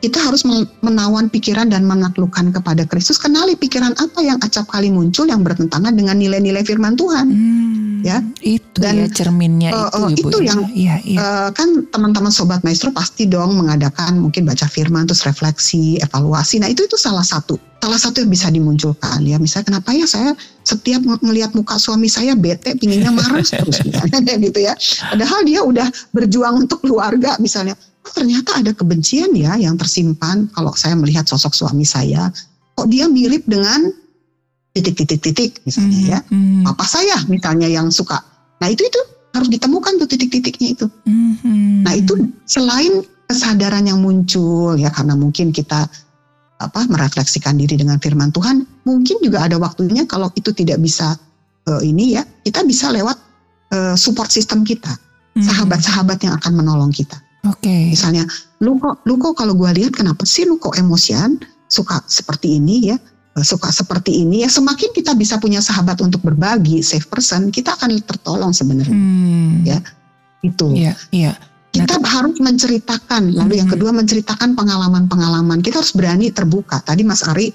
kita harus menawan pikiran dan menaklukkan kepada Kristus. Kenali pikiran apa yang acap kali muncul yang bertentangan dengan nilai-nilai firman Tuhan. Hmm, ya, itu dan, ya cerminnya uh, itu, uh, Ibu. Itu ya. yang ya, ya. Uh, kan teman-teman sobat maestro pasti dong mengadakan mungkin baca firman terus refleksi, evaluasi. Nah, itu itu salah satu salah satu yang bisa dimunculkan ya misalnya kenapa ya saya setiap melihat muka suami saya bete pinginnya marah terus misalnya gitu ya padahal dia udah berjuang untuk keluarga misalnya oh, ternyata ada kebencian ya yang tersimpan kalau saya melihat sosok suami saya kok dia mirip dengan titik-titik-titik misalnya mm -hmm. ya mm-hmm. apa saya misalnya yang suka nah itu itu harus ditemukan tuh titik-titiknya itu mm -hmm. nah itu selain kesadaran yang muncul ya karena mungkin kita apa merefleksikan diri dengan firman Tuhan mungkin juga ada waktunya kalau itu tidak bisa uh, ini ya kita bisa lewat uh, support system kita mm-hmm. sahabat-sahabat yang akan menolong kita Oke. Okay. Misalnya, lu kok, lu kok kalau gue lihat kenapa sih lu kok emosian, suka seperti ini ya, eh, suka seperti ini ya. Semakin kita bisa punya sahabat untuk berbagi, safe person, kita akan tertolong sebenarnya. Hmm. Ya, itu. Iya, iya. Kita nah, harus menceritakan. Lalu hmm. yang kedua menceritakan pengalaman-pengalaman. Kita harus berani terbuka. Tadi Mas Ari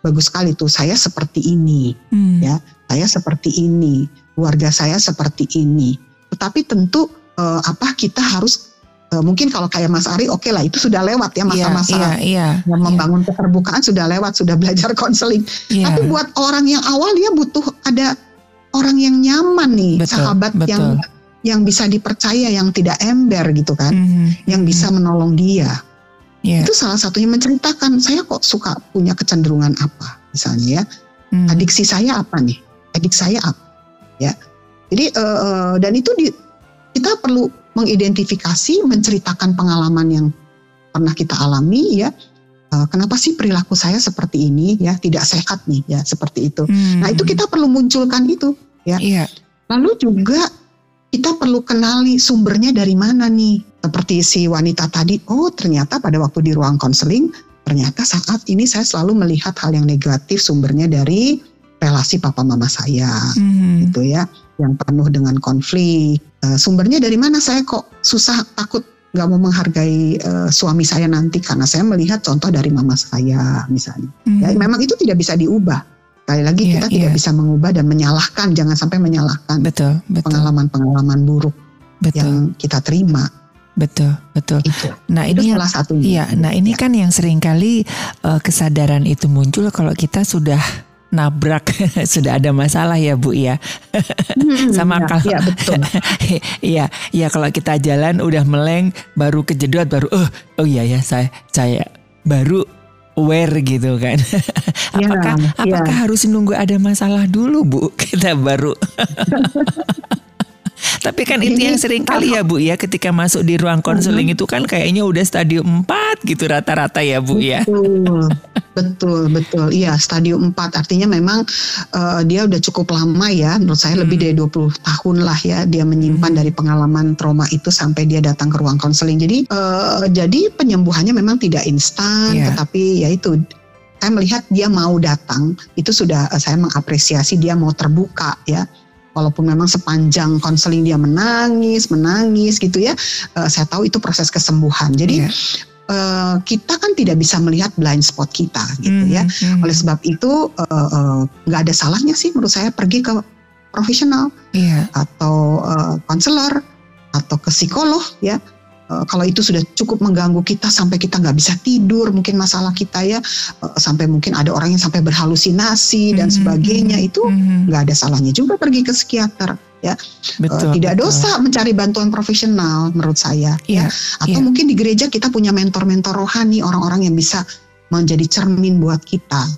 bagus sekali tuh saya seperti ini hmm. ya saya seperti ini keluarga saya seperti ini tetapi tentu uh, apa kita harus uh, mungkin kalau kayak Mas Ari oke okay lah itu sudah lewat ya masa-masa yeah, yeah, yeah, membangun yeah. keterbukaan sudah lewat sudah belajar konseling yeah. tapi buat orang yang awal ya butuh ada orang yang nyaman nih betul, sahabat betul. yang yang bisa dipercaya yang tidak ember gitu kan mm -hmm. yang bisa hmm. menolong dia Yeah. Itu salah satunya menceritakan saya kok suka punya kecenderungan apa misalnya ya. Hmm. Adiksi saya apa nih? Adik saya apa? Ya. Jadi uh, dan itu di, kita perlu mengidentifikasi, menceritakan pengalaman yang pernah kita alami ya. Uh, kenapa sih perilaku saya seperti ini ya? Tidak sehat nih ya seperti itu. Hmm. Nah, itu kita perlu munculkan itu ya. Yeah. Lalu juga kita perlu kenali sumbernya dari mana nih seperti si wanita tadi, oh ternyata pada waktu di ruang konseling, ternyata saat ini saya selalu melihat hal yang negatif sumbernya dari relasi papa mama saya, hmm. gitu ya, yang penuh dengan konflik. Uh, sumbernya dari mana saya kok susah takut nggak mau menghargai uh, suami saya nanti karena saya melihat contoh dari mama saya misalnya. Hmm. Ya, memang itu tidak bisa diubah. Sekali lagi yeah, kita yeah. tidak bisa mengubah dan menyalahkan, jangan sampai menyalahkan pengalaman-pengalaman buruk betul. yang kita terima Betul, betul. Itu. Nah itu ini salah satu. Iya, nah ini ya. kan yang sering kali uh, kesadaran itu muncul kalau kita sudah nabrak sudah ada masalah ya Bu ya. Hmm, Sama ya, kalau ya, betul. Iya, iya kalau kita jalan udah meleng baru kejedot baru oh oh iya ya saya saya baru aware gitu kan. Ya, apakah ya. apakah harus nunggu ada masalah dulu Bu kita baru Tapi kan itu yang sering kali ya Bu ya ketika masuk di ruang konseling itu kan kayaknya udah stadium 4 gitu rata-rata ya Bu ya. Betul. Betul, betul. Iya, stadium 4 artinya memang uh, dia udah cukup lama ya. Menurut saya hmm. lebih dari 20 tahun lah ya dia menyimpan hmm. dari pengalaman trauma itu sampai dia datang ke ruang konseling. Jadi uh, jadi penyembuhannya memang tidak instan, yeah. tetapi ya itu saya melihat dia mau datang itu sudah uh, saya mengapresiasi dia mau terbuka ya walaupun memang sepanjang konseling dia menangis menangis gitu ya uh, saya tahu itu proses kesembuhan jadi yeah. Iya. uh, kita kan tidak bisa melihat blind spot kita gitu mm, ya mm. oleh sebab itu nggak uh, uh, ada salahnya sih menurut saya pergi ke profesional yeah. atau konselor uh, atau ke psikolog ya Eh, kalau itu sudah cukup mengganggu kita sampai kita nggak bisa tidur mungkin masalah kita ya uh, sampai mungkin ada orang yang sampai berhalusinasi dan mm -hmm. sebagainya itu mm-hmm. nggak mm -hmm. ada salahnya juga pergi ke psikiater ya eh, betul, tidak betul. dosa mencari bantuan profesional menurut saya yeah, ya atau yeah. mungkin di gereja kita punya mentor-mentor rohani orang-orang yang bisa menjadi cermin buat kita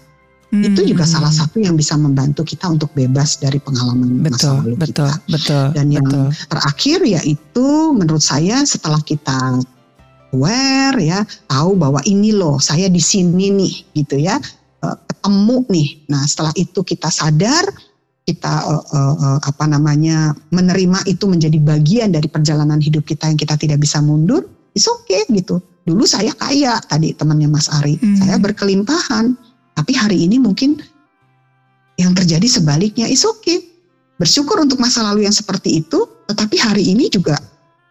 Hmm. Itu juga salah satu yang bisa membantu kita untuk bebas dari pengalaman betul, masa lalu betul, kita. Betul, Dan yang betul. terakhir yaitu menurut saya setelah kita aware ya, tahu bahwa ini loh saya di sini nih gitu ya, eh, ketemu nih. Nah setelah itu kita sadar kita uh, uh, uh, apa namanya menerima itu menjadi bagian dari perjalanan hidup kita yang kita tidak bisa mundur, is okay gitu. Dulu saya kaya tadi temannya Mas Ari, hmm. saya berkelimpahan tapi hari ini mungkin yang terjadi sebaliknya is okay. Bersyukur untuk masa lalu yang seperti itu, tetapi hari ini juga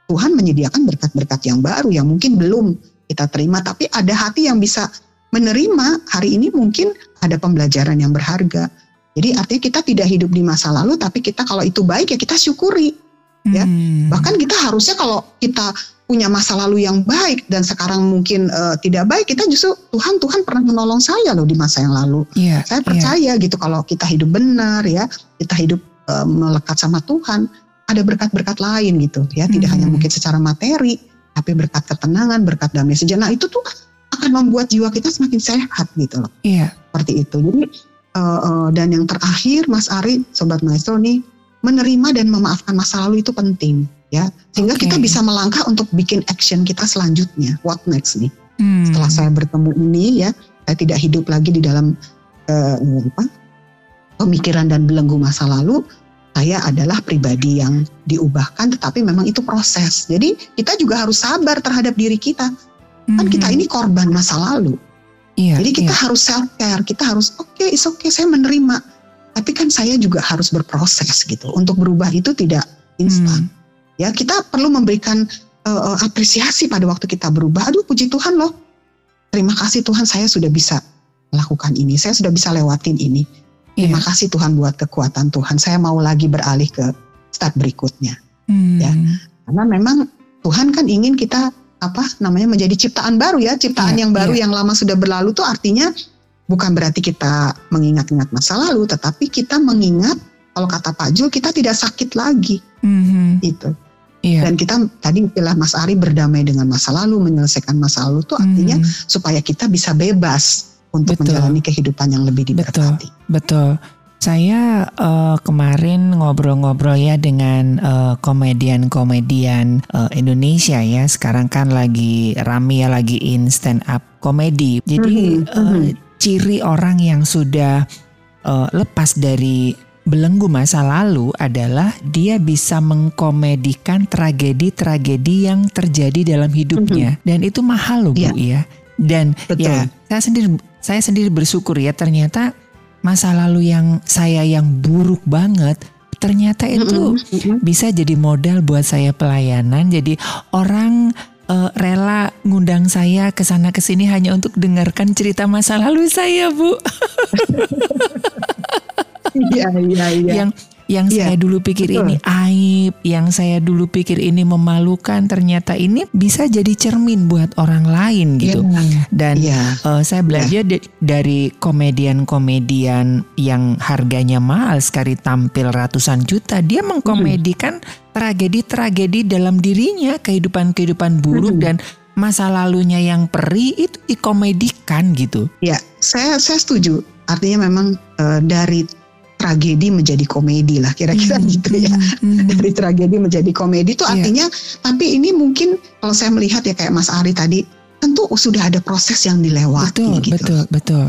Tuhan menyediakan berkat-berkat yang baru yang mungkin belum kita terima, tapi ada hati yang bisa menerima hari ini mungkin ada pembelajaran yang berharga. Jadi artinya kita tidak hidup di masa lalu, tapi kita kalau itu baik ya kita syukuri. Ya, hmm. bahkan kita harusnya kalau kita punya masa lalu yang baik dan sekarang mungkin uh, tidak baik, kita justru Tuhan Tuhan pernah menolong saya loh di masa yang lalu. Yeah, saya percaya yeah. gitu kalau kita hidup benar ya, kita hidup uh, melekat sama Tuhan, ada berkat-berkat lain gitu ya, tidak hanya hmm. mungkin secara materi, tapi berkat ketenangan, berkat damai sejenak itu tuh akan membuat jiwa kita semakin sehat gitu loh. Iya. Seperti itu. Jadi uh, uh, dan yang terakhir Mas Ari, Sobat Maestro nih menerima dan memaafkan masa lalu itu penting ya sehingga okay. kita bisa melangkah untuk bikin action kita selanjutnya what next nih hmm. setelah saya bertemu ini ya saya tidak hidup lagi di dalam uh, apa pemikiran dan belenggu masa lalu saya adalah pribadi yang diubahkan tetapi memang itu proses jadi kita juga harus sabar terhadap diri kita hmm. kan kita hmm. ini korban masa lalu iya, jadi kita iya. harus self care kita harus oke okay, is okay saya menerima tapi kan saya juga harus berproses gitu untuk berubah itu tidak instan hmm Ya, kita perlu memberikan uh, apresiasi pada waktu kita berubah. Aduh, puji Tuhan loh. Terima kasih Tuhan saya sudah bisa melakukan ini, saya sudah bisa lewatin ini. Terima Iya. kasih Tuhan buat kekuatan Tuhan. Saya mau lagi beralih ke step berikutnya. Hmm. Ya. Karena memang Tuhan kan ingin kita apa namanya menjadi ciptaan baru ya, ciptaan Iya, yang baru iya. yang lama sudah berlalu tuh artinya bukan berarti kita mengingat-ingat masa lalu, tetapi kita mengingat kalau kata Pak Jul kita tidak sakit lagi Mhm. gitu. Iya. Dan kita tadi istilah Mas Ari berdamai dengan masa lalu, menyelesaikan masa lalu tuh artinya Mhm. supaya kita bisa bebas untuk Betul. menjalani kehidupan yang lebih diberkati. Betul. Saya eh, kemarin ngobrol-ngobrol ya dengan eh, komedian-komedian eh, Indonesia ya. Sekarang kan lagi rame ya lagi in stand up komedi. Jadi Mhm, eh, mhm. ciri orang yang sudah eh, lepas dari belenggu masa lalu adalah dia bisa mengkomedikan tragedi-tragedi yang terjadi dalam hidupnya dan itu mahal loh Bu ya. Dan Betul. ya saya sendiri saya sendiri bersyukur ya ternyata masa lalu yang saya yang buruk banget ternyata itu Mhm, mhm. bisa jadi modal buat saya pelayanan. Jadi orang eh, rela ngundang saya ke sana ke sini hanya untuk dengarkan cerita masa lalu saya, Bu. Iya, iya, iya. Yang yang Iya, saya dulu pikir betul. ini aib, yang saya dulu pikir ini memalukan, ternyata ini bisa jadi cermin buat orang lain gitu. Iya, Dan Iya. Eh, saya belajar da- dari komedian-komedian yang harganya mahal sekali tampil ratusan juta. Dia mengkomedikan tragedi-tragedi dalam dirinya, kehidupan-kehidupan buruk Hmm. dan masa lalunya yang perih itu dikomedikan gitu. Ya, saya saya setuju. Artinya memang eh, dari tragedi menjadi komedi lah kira-kira Hmm, gitu ya. hmm, hmm. Dari tragedi menjadi komedi itu Iya. artinya tapi ini mungkin kalau saya melihat ya kayak Mas Ari tadi tentu sudah ada proses yang dilewati Betul, gitu. betul, betul.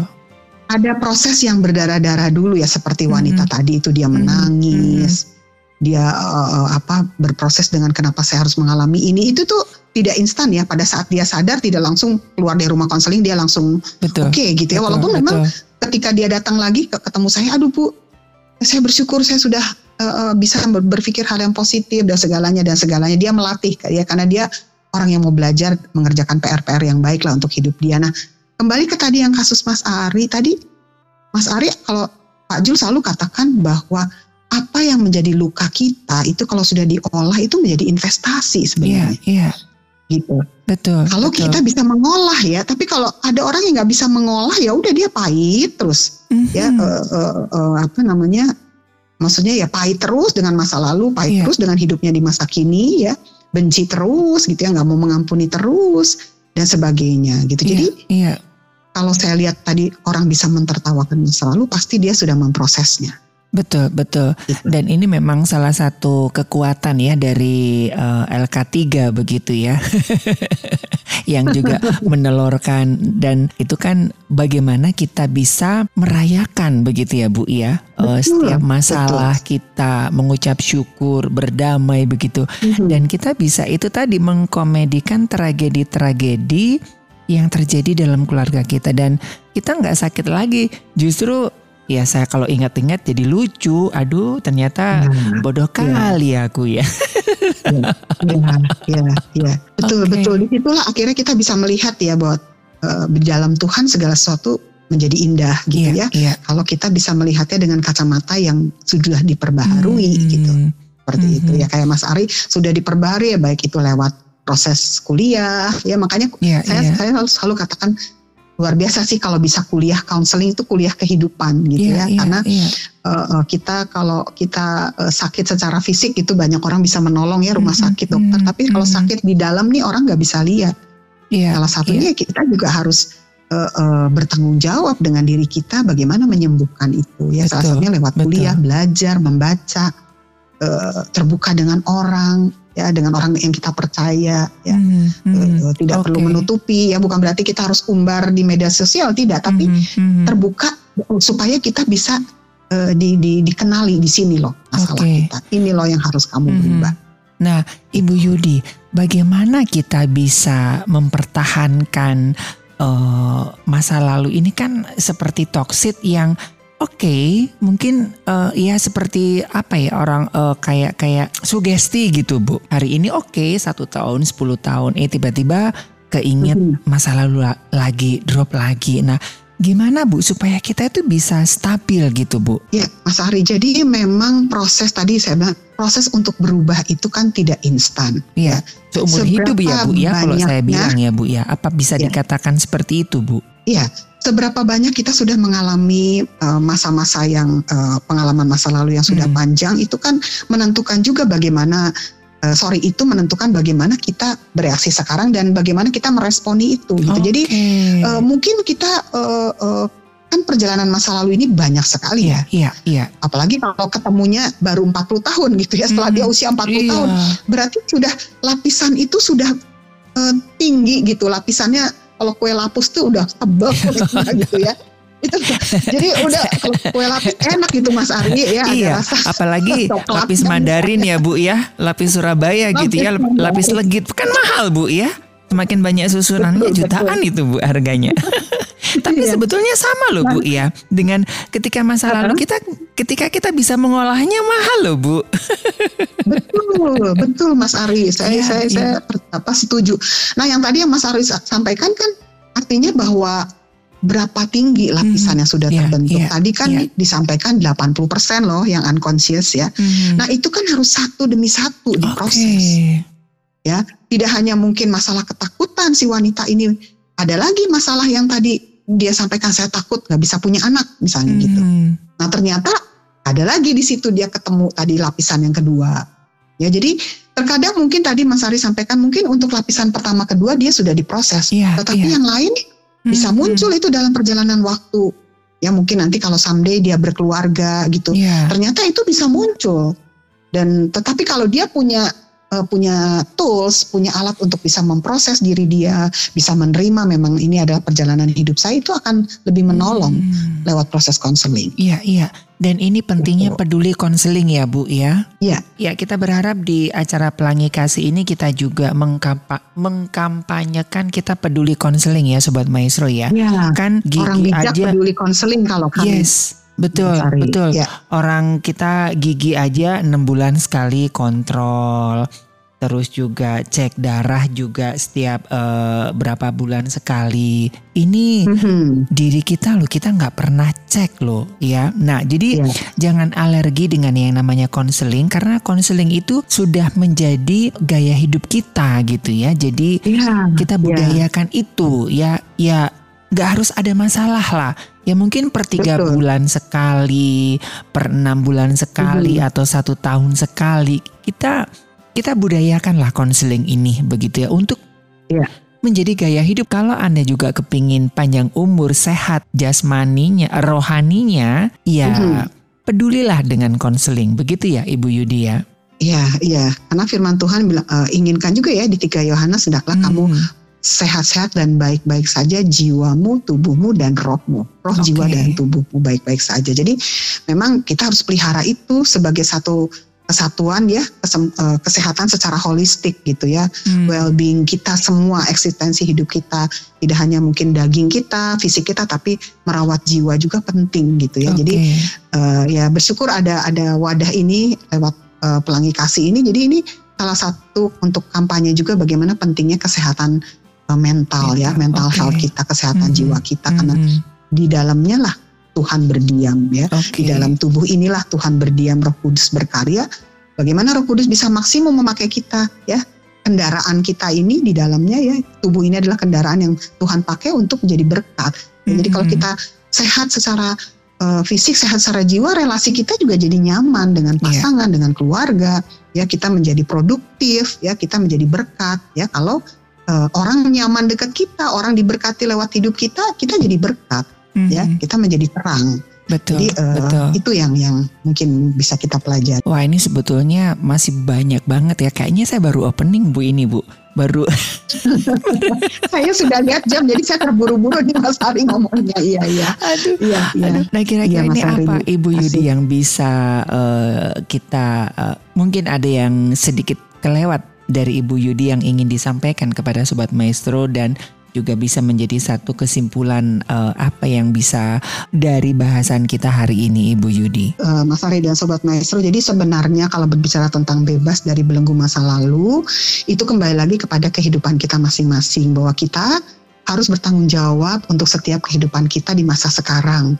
Ada proses yang berdarah-darah dulu ya seperti wanita Hmm. tadi itu dia Hmm, menangis. Dia eh, apa berproses dengan kenapa saya harus mengalami ini itu tuh tidak instan ya pada saat dia sadar tidak langsung keluar dari rumah konseling dia langsung oke gitu ya betul, walaupun memang betul. ketika dia datang lagi ke- ketemu saya, aduh bu, saya bersyukur saya sudah eh, bisa ber- berpikir hal yang positif dan segalanya dan segalanya. Dia melatih ya karena dia orang yang mau belajar mengerjakan PR-PR yang baik lah untuk hidup dia. Nah kembali ke tadi yang kasus Mas Ari tadi, Mas Ari kalau Pak Jul selalu katakan bahwa apa yang menjadi luka kita itu kalau sudah diolah itu menjadi investasi sebenarnya iya, gitu. betul. Kalau betul. kita bisa mengolah ya, tapi kalau ada orang yang nggak bisa mengolah ya udah dia pahit terus ya Mhm. eh, eh, eh, apa namanya maksudnya ya pahit terus dengan masa lalu pahit Iya. terus dengan hidupnya di masa kini ya benci terus gitu ya nggak mau mengampuni terus dan sebagainya gitu jadi Iya, iya. kalau saya lihat tadi orang bisa mentertawakan masa lalu pasti dia sudah memprosesnya Betul, betul. gitu. Dan ini memang salah satu kekuatan ya dari eh, LK3 begitu ya. yang juga menelurkan dan itu kan bagaimana kita bisa merayakan begitu ya Bu ya. Betul, setiap masalah kita mengucap syukur, berdamai begitu. Mhm. Dan kita bisa itu tadi mengkomedikan tragedi-tragedi yang terjadi dalam keluarga kita dan kita nggak sakit lagi. Justru ya saya kalau ingat-ingat jadi lucu. Aduh ternyata Nah, bodoh iya. kali aku ya. ya, ya, ya. Betul, Oke. betul. Di situlah akhirnya kita bisa melihat ya bahwa eh, di dalam Tuhan segala sesuatu menjadi indah gitu Iya, ya. iya. Kalau kita bisa melihatnya dengan kacamata yang sudah diperbaharui Hmm, gitu, seperti Mhm. itu ya. Kayak Mas Ari sudah diperbaharui ya, baik itu lewat proses kuliah, ya makanya Iya, saya iya. saya selalu, selalu katakan luar biasa sih kalau bisa kuliah counseling itu kuliah kehidupan gitu Iya, ya, iya, karena iya. eh, eh, kita kalau kita eh, sakit secara fisik itu banyak orang bisa menolong ya rumah sakit dokter. mhm, tapi kalau sakit di dalam nih orang nggak bisa lihat. Iya, salah satunya kita juga harus eh, eh, bertanggung jawab dengan diri kita bagaimana menyembuhkan itu ya. Salah Betul, satunya lewat betul. kuliah belajar membaca eh, terbuka dengan orang ya dengan orang yang kita percaya ya Mhm, mhm. Eh, tidak perlu Oke. menutupi ya bukan berarti kita harus umbar di media sosial tidak tapi Mhm, mhm. terbuka supaya kita bisa eh, di, di- dikenali di sini loh masalah Oke. kita. Ini loh yang harus kamu Mhm. berubah. Nah, Ibu Yudi, bagaimana kita bisa mempertahankan eh, masa lalu ini kan seperti toksit yang oke, mungkin eh, ya seperti apa ya orang eh, kayak kayak sugesti gitu Bu. Hari ini oke satu tahun, 10 tahun, eh tiba-tiba keinget Mhm. masa lalu la- lagi drop lagi. Nah, gimana Bu supaya kita itu bisa stabil gitu Bu? Ya, Mas Ari. Jadi memang proses tadi saya bilang proses untuk berubah itu kan tidak instan. Iya. Seumur hidup ya Bu ya kalau saya bilang ya Bu ya. Apa bisa ya. dikatakan seperti itu Bu? Iya. Seberapa banyak kita sudah mengalami eh, masa-masa uh, yang uh, pengalaman masa lalu yang sudah hmm. panjang itu kan menentukan juga bagaimana uh, sorry itu menentukan bagaimana kita bereaksi sekarang dan bagaimana kita meresponi itu gitu. Okay. Jadi uh, mungkin kita uh, uh, kan perjalanan masa lalu ini banyak sekali ya. Iya, iya. Apalagi kalau ketemunya baru 40 tahun gitu ya setelah hmm, dia usia 40 iya. tahun. Berarti sudah lapisan itu sudah uh, tinggi gitu. Lapisannya kalau kue lapis tuh udah tebal gitu ya. Itu jadi udah kalau kue lapis enak gitu Mas Ari ya iya rasa apalagi lapis Mandarin ya Bu ya. Lapis Surabaya lapis gitu ya lapis legit. Kan mahal Bu ya. Semakin banyak susunannya jutaan betul. itu Bu harganya tapi iya. sebetulnya sama loh Bu ya dengan ketika masa lalu kita ketika kita bisa mengolahnya mahal loh Bu betul betul Mas Ari saya ya, saya ya. saya apa setuju nah yang tadi yang Mas Ari sampaikan kan artinya bahwa berapa tinggi lapisan yang sudah yeah, terbentuk. Yeah, Tadi kan yeah. disampaikan 80% loh yang unconscious ya. Mm. Nah, itu kan harus satu demi satu diproses. Okay. Ya, tidak hanya mungkin masalah ketakutan si wanita ini, ada lagi masalah yang tadi dia sampaikan saya takut nggak bisa punya anak misalnya mm. gitu. Nah, ternyata ada lagi di situ dia ketemu tadi lapisan yang kedua. Ya, jadi terkadang mungkin tadi Mas Ari sampaikan mungkin untuk lapisan pertama kedua dia sudah diproses, yeah, tetapi yeah. yang lain bisa hmm, muncul hmm. itu dalam perjalanan waktu. Ya mungkin nanti kalau someday dia berkeluarga gitu. Yeah. Ternyata itu bisa muncul. Dan tetapi kalau dia punya uh, punya tools, punya alat untuk bisa memproses diri dia, bisa menerima memang ini adalah perjalanan hidup saya itu akan lebih menolong hmm. lewat proses konseling. Iya, iya. Dan ini pentingnya peduli konseling ya Bu ya. Iya. Ya kita berharap di acara Pelangi Kasih ini kita juga mengkampa mengkampanyekan kita peduli konseling ya Sobat Maestro ya. Iya. Kan gigi Orang bijak aja peduli konseling kalau kami. Yes. Betul, betul. Ya. Orang kita gigi aja enam bulan sekali kontrol terus juga cek darah juga setiap uh, berapa bulan sekali. Ini mm-hmm. diri kita loh, kita nggak pernah cek loh, ya. Nah, jadi yeah. jangan alergi dengan yang namanya konseling karena konseling itu sudah menjadi gaya hidup kita gitu ya. Jadi yeah. kita iya. budayakan yeah. itu, ya, ya nggak harus ada masalah lah. Ya mungkin per tiga Betul. bulan sekali, per enam bulan sekali, mm-hmm. atau satu tahun sekali kita kita budayakanlah konseling ini begitu ya untuk ya. menjadi gaya hidup. Kalau Anda juga kepingin panjang umur, sehat jasmaninya, rohaninya, ya mm-hmm. pedulilah dengan konseling. Begitu ya Ibu Yudi ya? Iya, iya. Karena firman Tuhan bilang uh, inginkan juga ya di tiga Yohanes hendaklah hmm. kamu sehat-sehat dan baik-baik saja jiwamu, tubuhmu dan rohmu. Roh, okay. jiwa dan tubuhmu baik-baik saja. Jadi memang kita harus pelihara itu sebagai satu kesatuan ya eh, kesehatan secara holistik gitu ya hmm. well-being kita semua eksistensi hidup kita tidak hanya mungkin daging kita fisik kita tapi merawat jiwa juga penting gitu ya okay. jadi uh, ya bersyukur ada ada wadah ini lewat uh, pelangi kasih ini jadi ini salah satu untuk kampanye juga bagaimana pentingnya kesehatan mental, mental ya mental okay. health kita kesehatan hmm. jiwa kita hmm. karena di dalamnya lah Tuhan berdiam ya. Okay. Di dalam tubuh inilah Tuhan berdiam, Roh Kudus berkarya. Bagaimana Roh Kudus bisa maksimum memakai kita ya? Kendaraan kita ini di dalamnya ya, tubuh ini adalah kendaraan yang Tuhan pakai untuk menjadi berkat. mm-hmm. Jadi kalau kita sehat secara uh, fisik, sehat secara jiwa, relasi kita juga jadi nyaman dengan iya. pasangan, yeah. dengan keluarga. Ya, kita menjadi produktif, ya, kita menjadi berkat. Ya, kalau uh, orang nyaman dekat kita, orang diberkati lewat hidup kita, kita jadi berkat mm-hmm. ya kita menjadi terang. Betul, Jadi uh, betul. itu yang yang mungkin bisa kita pelajari. Wah ini sebetulnya masih banyak banget ya. Kayaknya saya baru opening bu ini bu, baru. saya sudah lihat jam, jadi saya terburu-buru nih Mas Ari ngomongnya. Iya iya. Aduh. Iya, iya. Aduh. Nah kira-kira iya, ini apa Ibu Yudi yang bisa uh, kita uh, mungkin ada yang sedikit kelewat dari Ibu Yudi yang ingin disampaikan kepada Sobat Maestro dan juga bisa menjadi satu kesimpulan uh, apa yang bisa dari bahasan kita hari ini Ibu Yudi. Uh, Mas Ari dan Sobat Maestro, jadi sebenarnya kalau berbicara tentang bebas dari belenggu masa lalu, itu kembali lagi kepada kehidupan kita masing-masing bahwa kita harus bertanggung jawab untuk setiap kehidupan kita di masa sekarang.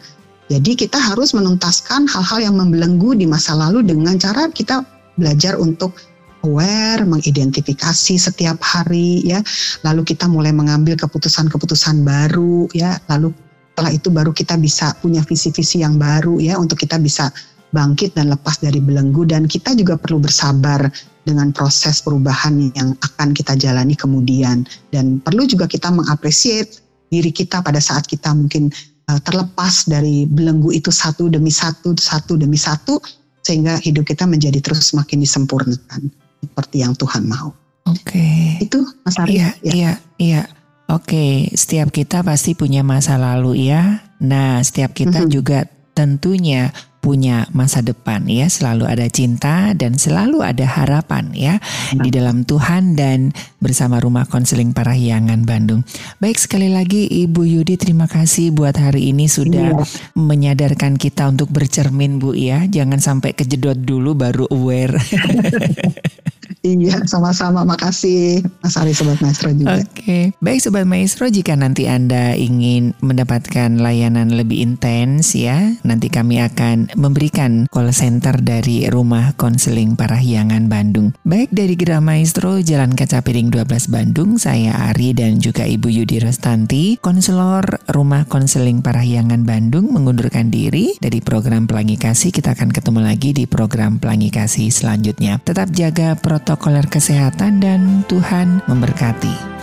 Jadi kita harus menuntaskan hal-hal yang membelenggu di masa lalu dengan cara kita belajar untuk aware, mengidentifikasi setiap hari ya. Lalu kita mulai mengambil keputusan-keputusan baru ya. Lalu setelah itu baru kita bisa punya visi-visi yang baru ya untuk kita bisa bangkit dan lepas dari belenggu dan kita juga perlu bersabar dengan proses perubahan yang akan kita jalani kemudian dan perlu juga kita mengapresiasi diri kita pada saat kita mungkin uh, terlepas dari belenggu itu satu demi satu satu demi satu sehingga hidup kita menjadi terus semakin disempurnakan seperti yang Tuhan mau. Oke. Okay. Itu Mas Ari. Iya, ya. iya, iya. Oke, setiap kita pasti punya masa lalu ya. Nah, setiap kita mm -hmm. juga tentunya punya masa depan ya, selalu ada cinta dan selalu ada harapan ya di dalam Tuhan dan bersama Rumah Konseling Parahyangan Bandung. Baik sekali lagi Ibu Yudi terima kasih buat hari ini sudah iya. menyadarkan kita untuk bercermin Bu ya. Jangan sampai kejedot dulu baru aware. Iya, sama-sama. Makasih Mas Ari Sobat Maestro juga. Oke. Okay. Baik Sobat Maestro, jika nanti Anda ingin mendapatkan layanan lebih intens ya, nanti kami akan memberikan call center dari Rumah Konseling Parahyangan Bandung. Baik dari Gerah Maestro, Jalan Kaca Piring 12 Bandung, saya Ari dan juga Ibu Yudi Rostanti, konselor Rumah Konseling Parahyangan Bandung mengundurkan diri dari program Pelangi Kasih. Kita akan ketemu lagi di program Pelangi Kasih selanjutnya. Tetap jaga protokol protokoler kesehatan dan Tuhan memberkati.